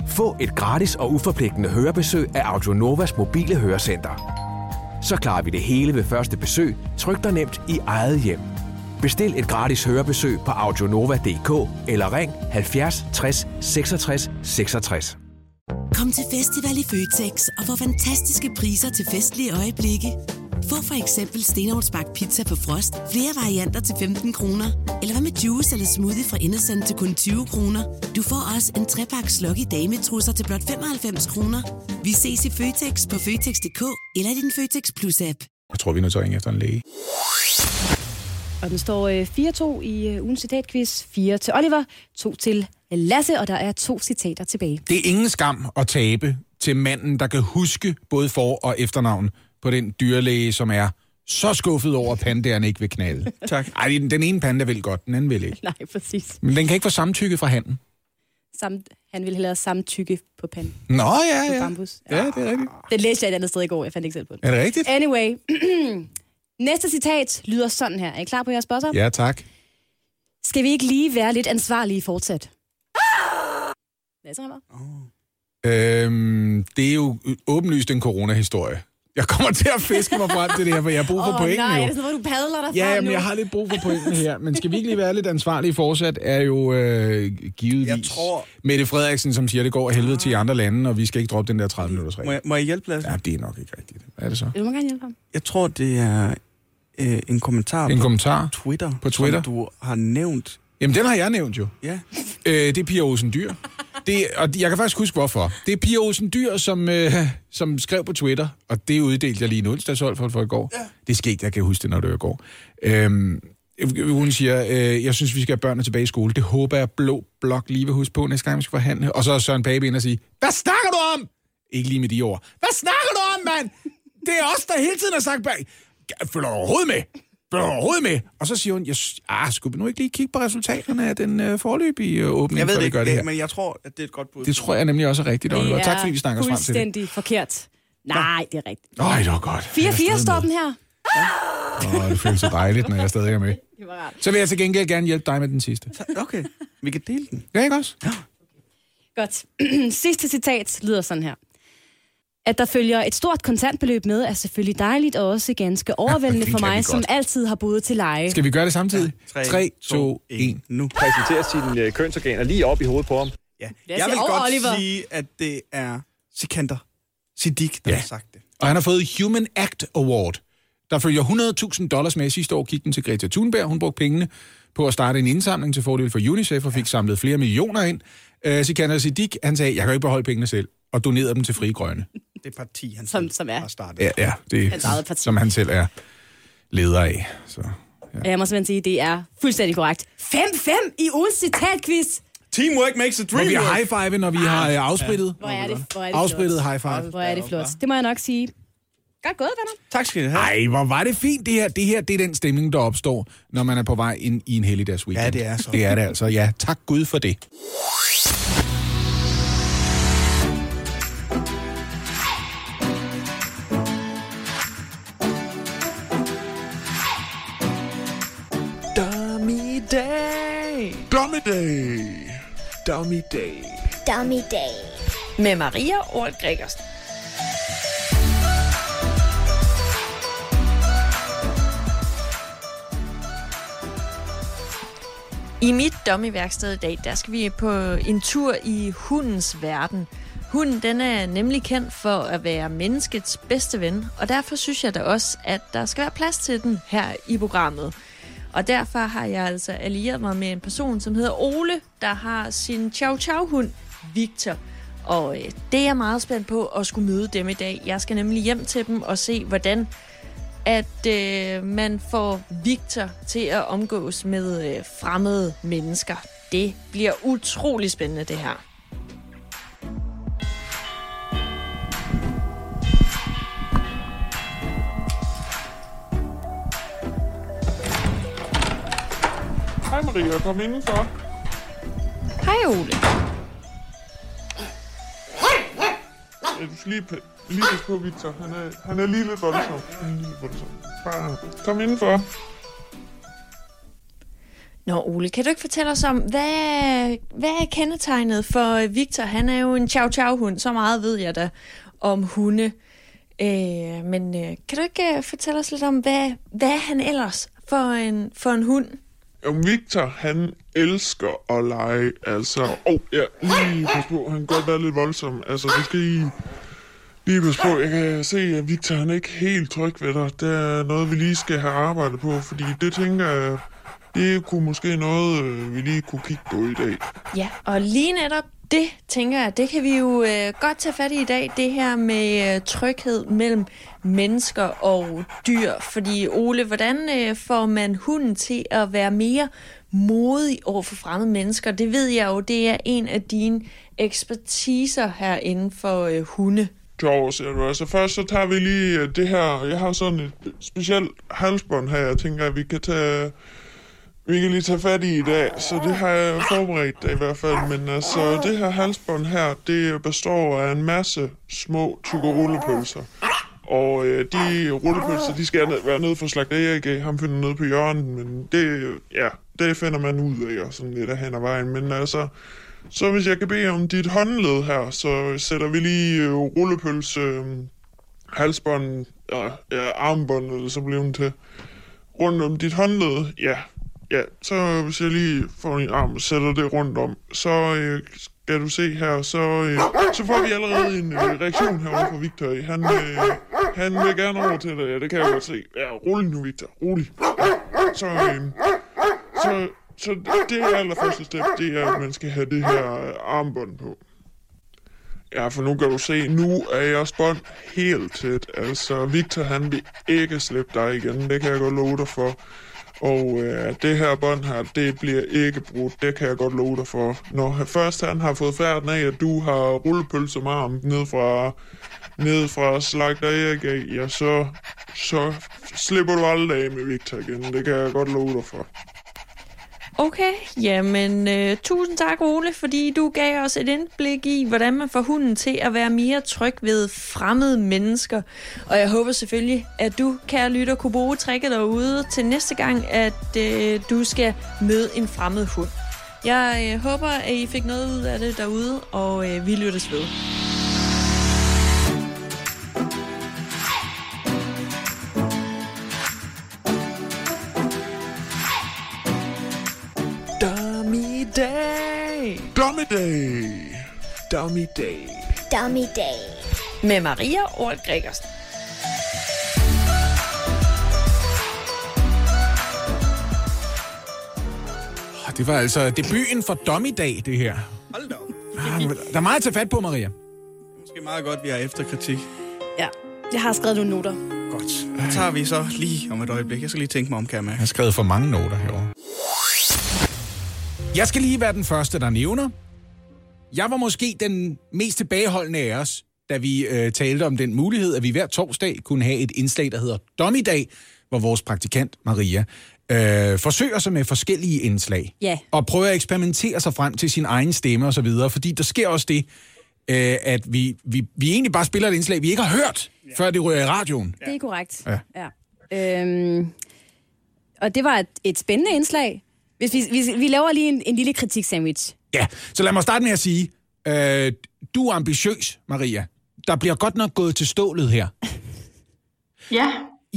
Få et gratis og uforpligtende hørebesøg af Audionovas mobile hørecenter. Så klarer vi det hele ved første besøg, tryk dig nemt i eget hjem. Bestil et gratis hørebesøg på audionova.dk eller ring 70 60 66 66. Kom til festival i Føtex og få fantastiske priser til festlige øjeblikke. Få for eksempel Stenavnsbagt pizza på frost, flere varianter til 15 kroner. Eller hvad med juice eller smoothie fra Innocent til kun 20 kroner. Du får også en trepakke Lucky Dametrusser til blot 95 kroner. Vi ses i Føtex på Føtex.dk eller i din Føtex Plus-app. Jeg tror, vi er nødt til at ringe efter en læge. Og den står øh, 4-2 i øh, ugens citatquiz. 4 til Oliver, 2 til Lasse, og der er to citater tilbage. Det er ingen skam at tabe til manden, der kan huske både for- og efternavn på den dyrlæge, som er så skuffet over, at pandaerne ikke vil knalde. (laughs) Tak. Ej, den den ene panda vil godt, den anden vil ikke. Nej, præcis. Men den kan ikke få samtykke fra handen. Sam, han ville hellere samtykke på panden. Nå, På ja, ja. bambus. Ja, det er rigtigt. Den læste jeg et andet sted i går, jeg fandt ikke selv på den. Er det rigtigt? Anyway, (clears throat) næste citat lyder sådan her. Er I klar på jeres buzzer? Ja, tak. Skal vi ikke lige være lidt ansvarlige fortsat? Lasse Remmer? Øhm, det er jo åbenlyst en coronahistorie. Jeg kommer til at fiske mig frem til det her, for jeg har brug for (laughs) Åh pointene nej, er jo. det sådan noget, du padler dig Ja, nu? jeg har lidt brug for pointene her. Men skal vi ikke lige være lidt ansvarlige fortsat, er jo øh, givetvis Jeg tror- Mette Frederiksen, som siger, det går helvede til i andre lande, og vi skal ikke droppe den der 30 minutters Må regel. jeg, må jeg hjælpe, Lasse? Ja, det er nok ikke rigtigt. Hvad er det så? Du må gerne hjælpe ham. Jeg tror, det er øh, en kommentar En på kommentar? Twitter, På Twitter? som du har nævnt. Jamen, den har jeg nævnt jo. Ja. Øh, det er Pia Olsen Dyr. Det, og jeg kan faktisk huske, hvorfor. Det er Pia Olsen Dyr, som, øh, som skrev på Twitter, og det uddelte jeg lige en onsdagshold for, for i går. Ja. Det skete, jeg kan huske det, når det var i går. Øhm, Hun siger, øh, jeg synes, vi skal have børnene tilbage i skole. Det håber jeg, Blå Blok lige vil huske på, næste gang vi skal forhandle. Og så er Søren Pape ind og sige, hvad snakker du om? Ikke lige med de ord. Hvad snakker du om, mand? Det er os, der hele tiden har sagt bag. Følger du overhovedet med? Følger du overhovedet med? Og så siger hun, jeg, ah, skulle vi nu ikke lige kigge på resultaterne af den øh, forløbige øh, åbning, Jeg ved før det vi gør ikke, det her? men jeg tror, at det er et godt bud. Det tror jeg nemlig også er rigtigt, Oliver. Det Tak fordi vi snakker os frem til det. fuldstændig forkert. Nej, det er rigtigt. Øj, det var godt. 4-4 står den her. Åh, det føles så dejligt, når jeg stadig er med. (laughs) Det var rart. Så vil jeg til gengæld gerne hjælpe dig med den sidste. Okay, vi kan dele den. Ja, ikke også? Godt. (clears throat) Sidste citat lyder sådan her. At der følger et stort kontantbeløb med, er selvfølgelig dejligt og også ganske overvældende det for mig, som altid har boet til leje. Skal vi gøre det samtidig? Tre, 3, 2, 1. Nu. Præsenterer sine øh, kønsorganer lige op i hovedet på ham. Ja. Jeg Jeg vil siger, "Åh, godt Oliver." sige, at det er Sikander Siddiq, der Ja. har sagt det. Og han har fået Human Act Award. Der følger 100.000 dollars med. Sidste år gik den til Greta Thunberg. Hun brugte pengene på at starte en indsamling til fordel for UNICEF og fik samlet flere millioner ind. Uh, Sikander Siddiq, han sagde, jeg kan ikke beholde pengene selv, og donerede dem til Frie Grønne. Det parti, han Som, selv som er. har startet. Ja, ja det Hans eget parti. som han selv er leder af. Så. Ja. Jeg må simpelthen sige, det er fuldstændig korrekt. 5-5 i ugens citatquiz. Teamwork makes a dream vi har work. high five, når vi har øh, afsprittet. Hvor er det, hvor er det Afsprittet high five. Hvor er det flot. Det må jeg nok sige. Godt gået, venner. Tak skal I have. Ej, hvor var det fint det her. Det her, det er den stemning, der opstår, når man er på vej ind i en helligdags weekend. Ja, det er så. Det er det altså. Ja, tak Gud for det. Day. Dummy Day. Dummy Day. Dummy Day. Med Maria Ort Gregersen. I mit dummiværksted i dag, der skal vi på en tur i hundens verden. Hunden den er nemlig kendt for at være menneskets bedste ven, og derfor synes jeg da også, at der skal være plads til den her i programmet. Og derfor har jeg altså allieret mig med en person, som hedder Ole, der har sin chow chow hund Victor. Og øh, det er jeg meget spændt på at skulle møde dem i dag. Jeg skal nemlig hjem til dem og se, hvordan at øh, man får Victor til at omgås med øh, fremmede mennesker. Det bliver utrolig spændende, det her. Hej Maria, kom indenfor. Hej Ole. Ja, du skal lige, lige passe på, Victor. Han er, han er lige lidt voldsom. Han er lige lidt voldsom. Bare kom indenfor. Nå Ole, kan du ikke fortælle os om, hvad, hvad er kendetegnet for Victor? Han er jo en chow chow hund, så meget ved jeg da om hunde. Øh, men øh, kan du ikke øh, fortælle os lidt om, hvad, hvad er han ellers for en, for en hund? Jo, Victor, han elsker at lege. Altså, åh, oh, ja, lige pas på. Han kan godt være lidt voldsom. Altså, du skal lige, lige passe på. Jeg kan se, at Victor, han er ikke helt tryg ved dig. Det er noget, vi lige skal have arbejdet på, fordi det tænker jeg, det kunne måske noget, øh, vi lige kunne kigge på i dag. Ja, og lige netop det, tænker jeg, det kan vi jo øh, godt tage fat i i dag, det her med øh, tryghed mellem mennesker og dyr. Fordi Ole, hvordan øh, får man hunden til at være mere modig over for fremmede mennesker? Det ved jeg jo, det er en af dine ekspertiser her inden for øh, hunde. Jo, siger du. Altså først så tager vi lige øh, det her. Jeg har sådan et specielt halsbånd her, jeg tænker, at vi kan tage... Vi kan lige tage fat i i dag, så det har jeg forberedt i hvert fald. Men altså, det her halsbånd her, det består af en masse små tykke rullepølser. Og øh, de rullepølser, de skal ned, være nede for slagt Erik. Ham finder nede på hjørnet, men det, ja, det finder man ud af, og sådan lidt af hen ad vejen. Men altså, så hvis jeg kan bede om dit håndled her, så sætter vi lige øh, rullepølse, øh, halsbånd, ja, ja, armbånd, eller så bliver den til, rundt om dit håndled. Ja, ja, så hvis jeg lige får din arm og sætter det rundt om, så øh, skal du se her, så, øh, så får vi allerede en øh, reaktion herovre fra Victor. Han, øh, han vil gerne over til dig, ja, det kan jeg godt se. Ja, rolig nu, Victor, rolig. Ja, så, øh, så, så det allerførste step, det er, at man skal have det her øh, armbånd på. Ja, for nu kan du se, nu er jeres bånd helt tæt. Altså, Victor, han vil ikke slippe dig igen. Det kan jeg godt love dig for. Og øh, det her bånd her, det bliver ikke brudt. Det kan jeg godt love dig for. Når først han har fået færden af, at du har rullepølse med ham ned fra, ned fra slagter Erik af, ja, så, så slipper du aldrig af med Victor igen. Det kan jeg godt love dig for. Okay, jamen øh, tusind tak Ole, fordi du gav os et indblik i, hvordan man får hunden til at være mere tryg ved fremmede mennesker. Og jeg håber selvfølgelig, at du, kære lytter, kunne bruge tricket derude til næste gang, at øh, du skal møde en fremmed hund. Jeg øh, håber, at I fik noget ud af det derude, og øh, vi lyttes ved. Dummy Day. Dummy Day. Dummy Day. Dummy Day. Med Maria Ort Gregersen. Det var altså debuten for Dummy Day, det her. Hold da op. Ah, Der er meget at tage fat på, Maria. Måske meget godt, vi har efterkritik. Ja, jeg har skrevet nogle noter. Godt. Det tager vi så lige om et øjeblik. Jeg skal lige tænke mig om, kan jeg mærke. Jeg har skrevet for mange noter herovre. Jeg skal lige være den første, der nævner. Jeg var måske den mest tilbageholdende af os, da vi øh, talte om den mulighed, at vi hver torsdag kunne have et indslag, der hedder Dummy Day, hvor vores praktikant Maria øh, forsøger sig med forskellige indslag. Ja. Og prøver at eksperimentere sig frem til sin egen stemme og så videre, fordi der sker også det, øh, at vi, vi, vi egentlig bare spiller et indslag, vi ikke har hørt, ja. før det ryger i radioen. Det er korrekt. Ja. ja. Øhm, og det var et, et spændende indslag. Hvis vi, vi, vi laver lige en, en lille kritik-sandwich. Ja, så lad mig starte med at sige, øh, du er ambitiøs, Maria. Der bliver godt nok gået til stålet her. (laughs) Ja.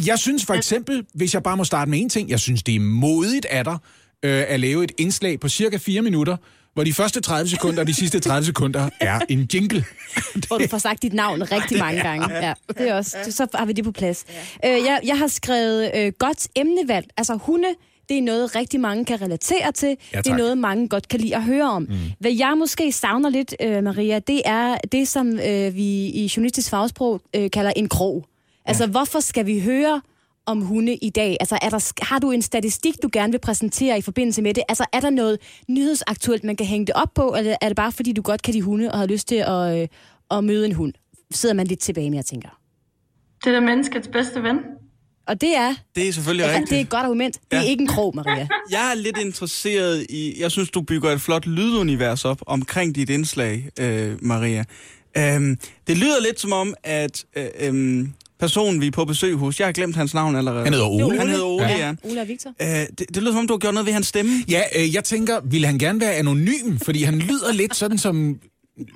Jeg synes for eksempel, hvis jeg bare må starte med en ting, jeg synes, det er modigt af dig øh, at lave et indslag på cirka 4 minutter, hvor de første 30 sekunder og de sidste 30 sekunder er en jingle. (laughs) Hvor du får sagt dit navn rigtig mange gange. Ja, det er også, så har vi det på plads. Øh, jeg, jeg har skrevet øh, godt emnevalg. Altså hunde, det er noget, rigtig mange kan relatere til. Ja, det er noget, mange godt kan lide at høre om. Mm. Hvad jeg måske savner lidt, øh, Maria, det er det, som øh, vi i journalistisk fagsprog øh, kalder en krog. Altså, hvorfor skal vi høre om hunde i dag? Altså, er der, har du en statistik, du gerne vil præsentere i forbindelse med det? Altså, er der noget nyhedsaktuelt, man kan hænge det op på, eller er det bare, fordi du godt kan lide hunde og har lyst til at, øh, at møde en hund? Sidder man lidt tilbage med, jeg tænker. Det er da menneskets bedste ven. Og det er... Det er selvfølgelig ja, rigtigt. Det er et godt argument. Det er Ja. ikke en krog, Maria. (laughs) Jeg er lidt interesseret i... Jeg synes, du bygger et flot lydunivers op omkring dit indslag, øh, Maria. Øhm, det lyder lidt som om, at øh, øhm, personen, vi er på besøg hos... Jeg har glemt hans navn allerede. Han hedder Ole. Han hedder Ole, ja. ja. Ole og Victor. Øh, det, det lyder som om, du har gjort noget ved hans stemme. Ja, øh, jeg tænker, vil han gerne være anonym? Fordi han lyder lidt sådan, som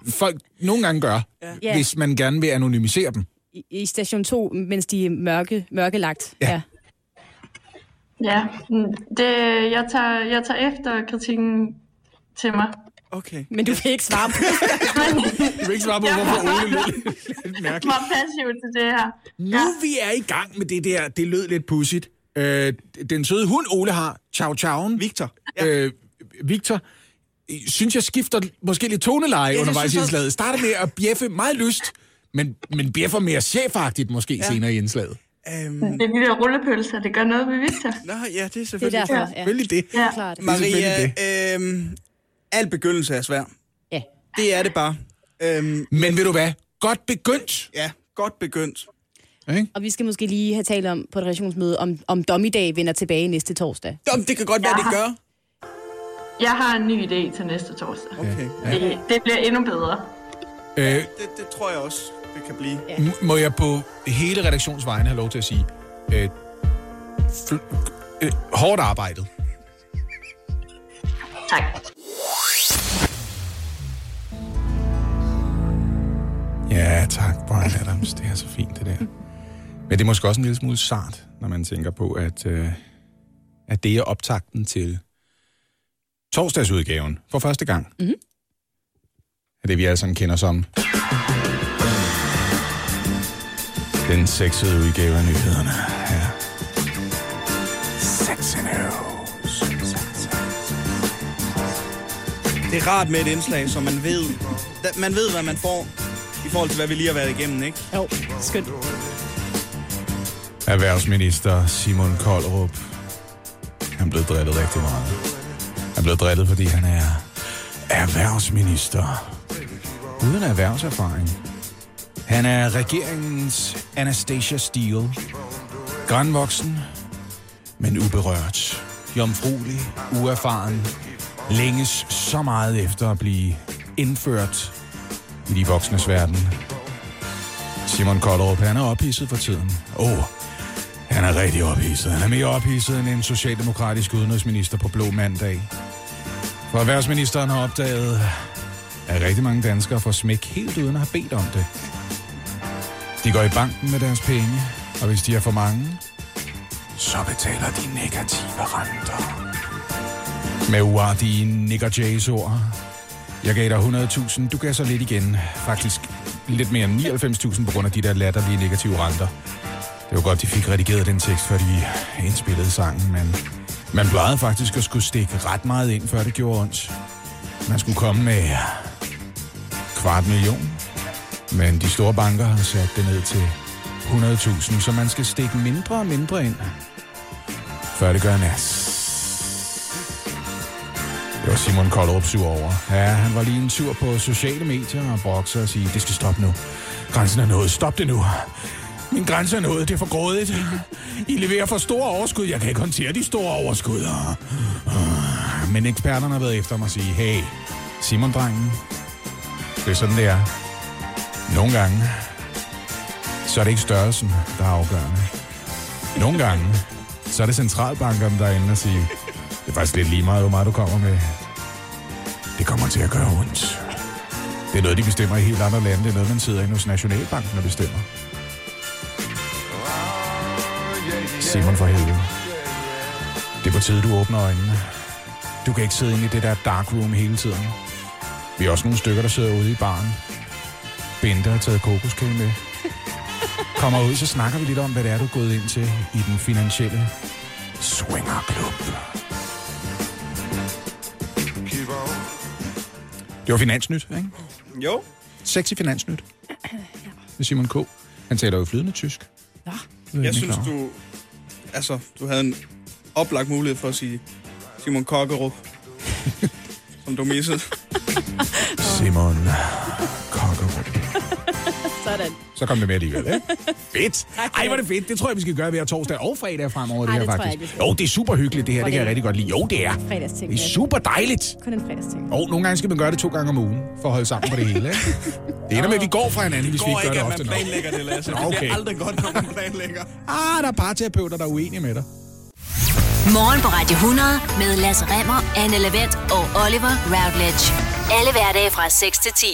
folk nogle gange gør, Ja. hvis man gerne vil anonymisere dem. I, I station 2, mens de er mørke, mørkelagt. Ja. ja. Ja, mm, det, jeg, tager, jeg tager efter kritikken til mig. Okay. Men du vil ikke svare på (laughs) Du vil ikke svare på, hvorfor Ole lød (laughs) lidt mærkeligt. Var passiv til det her. Nu vi er i gang med det der, det lød lidt pudsigt. Øh, den søde hund, Ole har, Chow Chow'en. Victor. Ja. Øh, Victor, øh, synes jeg skifter måske lidt toneleje ja, undervejs i jeg indslaget. Starter med at bjeffe meget lyst, men, men bjeffer mere chefagtigt måske ja. senere i indslaget. Øhm, Det er de der rullepølser, det gør noget ved Victor. nå, ja, det er Det er selvfølgelig... derfor, ja. Selvfølgelig det. Ja. Klart. Maria, øhm, al begyndelse er svær. Ja. Det er det bare. Øhm, Men ved du hvad? Godt begyndt. ja, godt begyndt. Ikke? Og vi skal måske lige have talt om på et redaktionsmøde, om, om Dommedag vender tilbage næste torsdag. Jamen, det kan godt være, det gør. Jeg har en ny idé til næste torsdag. Okay. Det, det bliver endnu bedre. Øh, Det, det tror jeg også, det kan blive. Ja. m- må jeg på hele redaktionsvejen have lov til at sige, øh, fl- øh, hårdt arbejdet. Tak. Ja, tak, Brian Adams. Det er så fint, det der. Men det er måske også en lille smule sart, når man tænker på, at, øh, at det er optakten til torsdagsudgaven for første gang. Mhm. Af det, vi alle sammen kender som den sexede udgave af nyhederne. Ja. Sexy news. Det er rart med et indslag, så man ved, man ved, hvad man får i forhold til, hvad vi lige har været igennem, ikke? Jo, skønt. Erhvervsminister Simon Koldrup Han blevet drillet rigtig meget. Han blevet drillet, fordi han er erhvervsminister. Uden erhvervserfaring. Han er regeringens Anastasia Steele. Grandvoksen, men uberørt. Jomfruelig, uerfaren. Længes så meget efter at blive indført i de voksnes verden. Simon Kollerup, han er ophidset for tiden. Åh, oh, han er rigtig ophidset. Han er mere ophidset end en socialdemokratisk udenrigsminister på blå mandag. For erhvervsministeren har opdaget, at rigtig mange danskere får smæk helt uden at have bedt om det. De går i banken med deres penge, og hvis de er for mange, så betaler de negative renter. Med uartige Nick og Jays ord. Jeg gav dig 100.000, du gav så lidt igen. Faktisk lidt mere end 99.000 på grund af de der latterlige negative renter. Det var godt, de fik redigeret den tekst, før de indspillede sangen, men man plejede faktisk at skulle stikke ret meget ind, før det gjorde ondt. Man skulle komme med kvart million, men de store banker har sat det ned til 100.000, så man skal stikke mindre og mindre ind, før det gør nas. Det var Simon Koldrup sur over. Ja, han var lige en tur på sociale medier og brokser og sige, det skal stoppe nu. Grænsen er nået. Stop det nu. Min grænse er nået. Det er for grådigt. I leverer for store overskud. Jeg kan ikke håndtere de store overskud. Men eksperterne har været efter mig og sige, hey, Simon-drengen, det er sådan, det er. Nogle gange, så er det ikke størrelsen, der er afgørende. Nogle gange, så er det centralbankerne, der er inde og sige, det er faktisk lidt lige meget, hvor meget du kommer med. Det kommer til at gøre ondt. Det er noget, de bestemmer i helt andre lande. Det er noget, man sidder inde hos Nationalbanken og bestemmer. Simon for helvede. Det er på tide, du åbner øjnene. Du kan ikke sidde inde i det der dark room hele tiden. Vi er også nogle stykker, der sidder ude i baren. Bente har taget kokoskage med. Kommer ud, så snakker vi lidt om, hvad det er, du er gået ind til i den finansielle swingerklub. Det var Finansnyt, ikke? Jo. Sexy Finansnyt. Med Simon K. Han taler jo flydende tysk. Ja. Jeg synes, du, altså, du havde en oplagt mulighed for at sige Simon Kokkerup, (laughs) som du missede. Simon Kokkerup. Sådan. Så kom det med alligevel, ikke? (laughs) Fedt. Ej, hvor er det fedt. Det tror jeg, vi skal gøre hver torsdag og fredag fremover, det Ej, her det tror jeg faktisk. ikke, vi skal. jo, det er super hyggeligt, det her. Det kan jeg det- rigtig godt lide. Jo, det er. Fredagsting. Det er super dejligt. Kun en fredagsting. Og nogle gange skal man gøre det to gange om ugen, for at holde sammen på det hele, ikke? (laughs) Det ender med, at vi går fra hinanden, hvis vi ikke gør det ofte nok. det, Lasse. (laughs) Nå, okay. aldrig godt, når man planlægger. Ah, der er parterapeuter, der er uenige med dig. Morgen på Radio 100 med Lasse Remmer, Anne Lavendt og Oliver Routledge. Alle hverdage fra 6 til 10.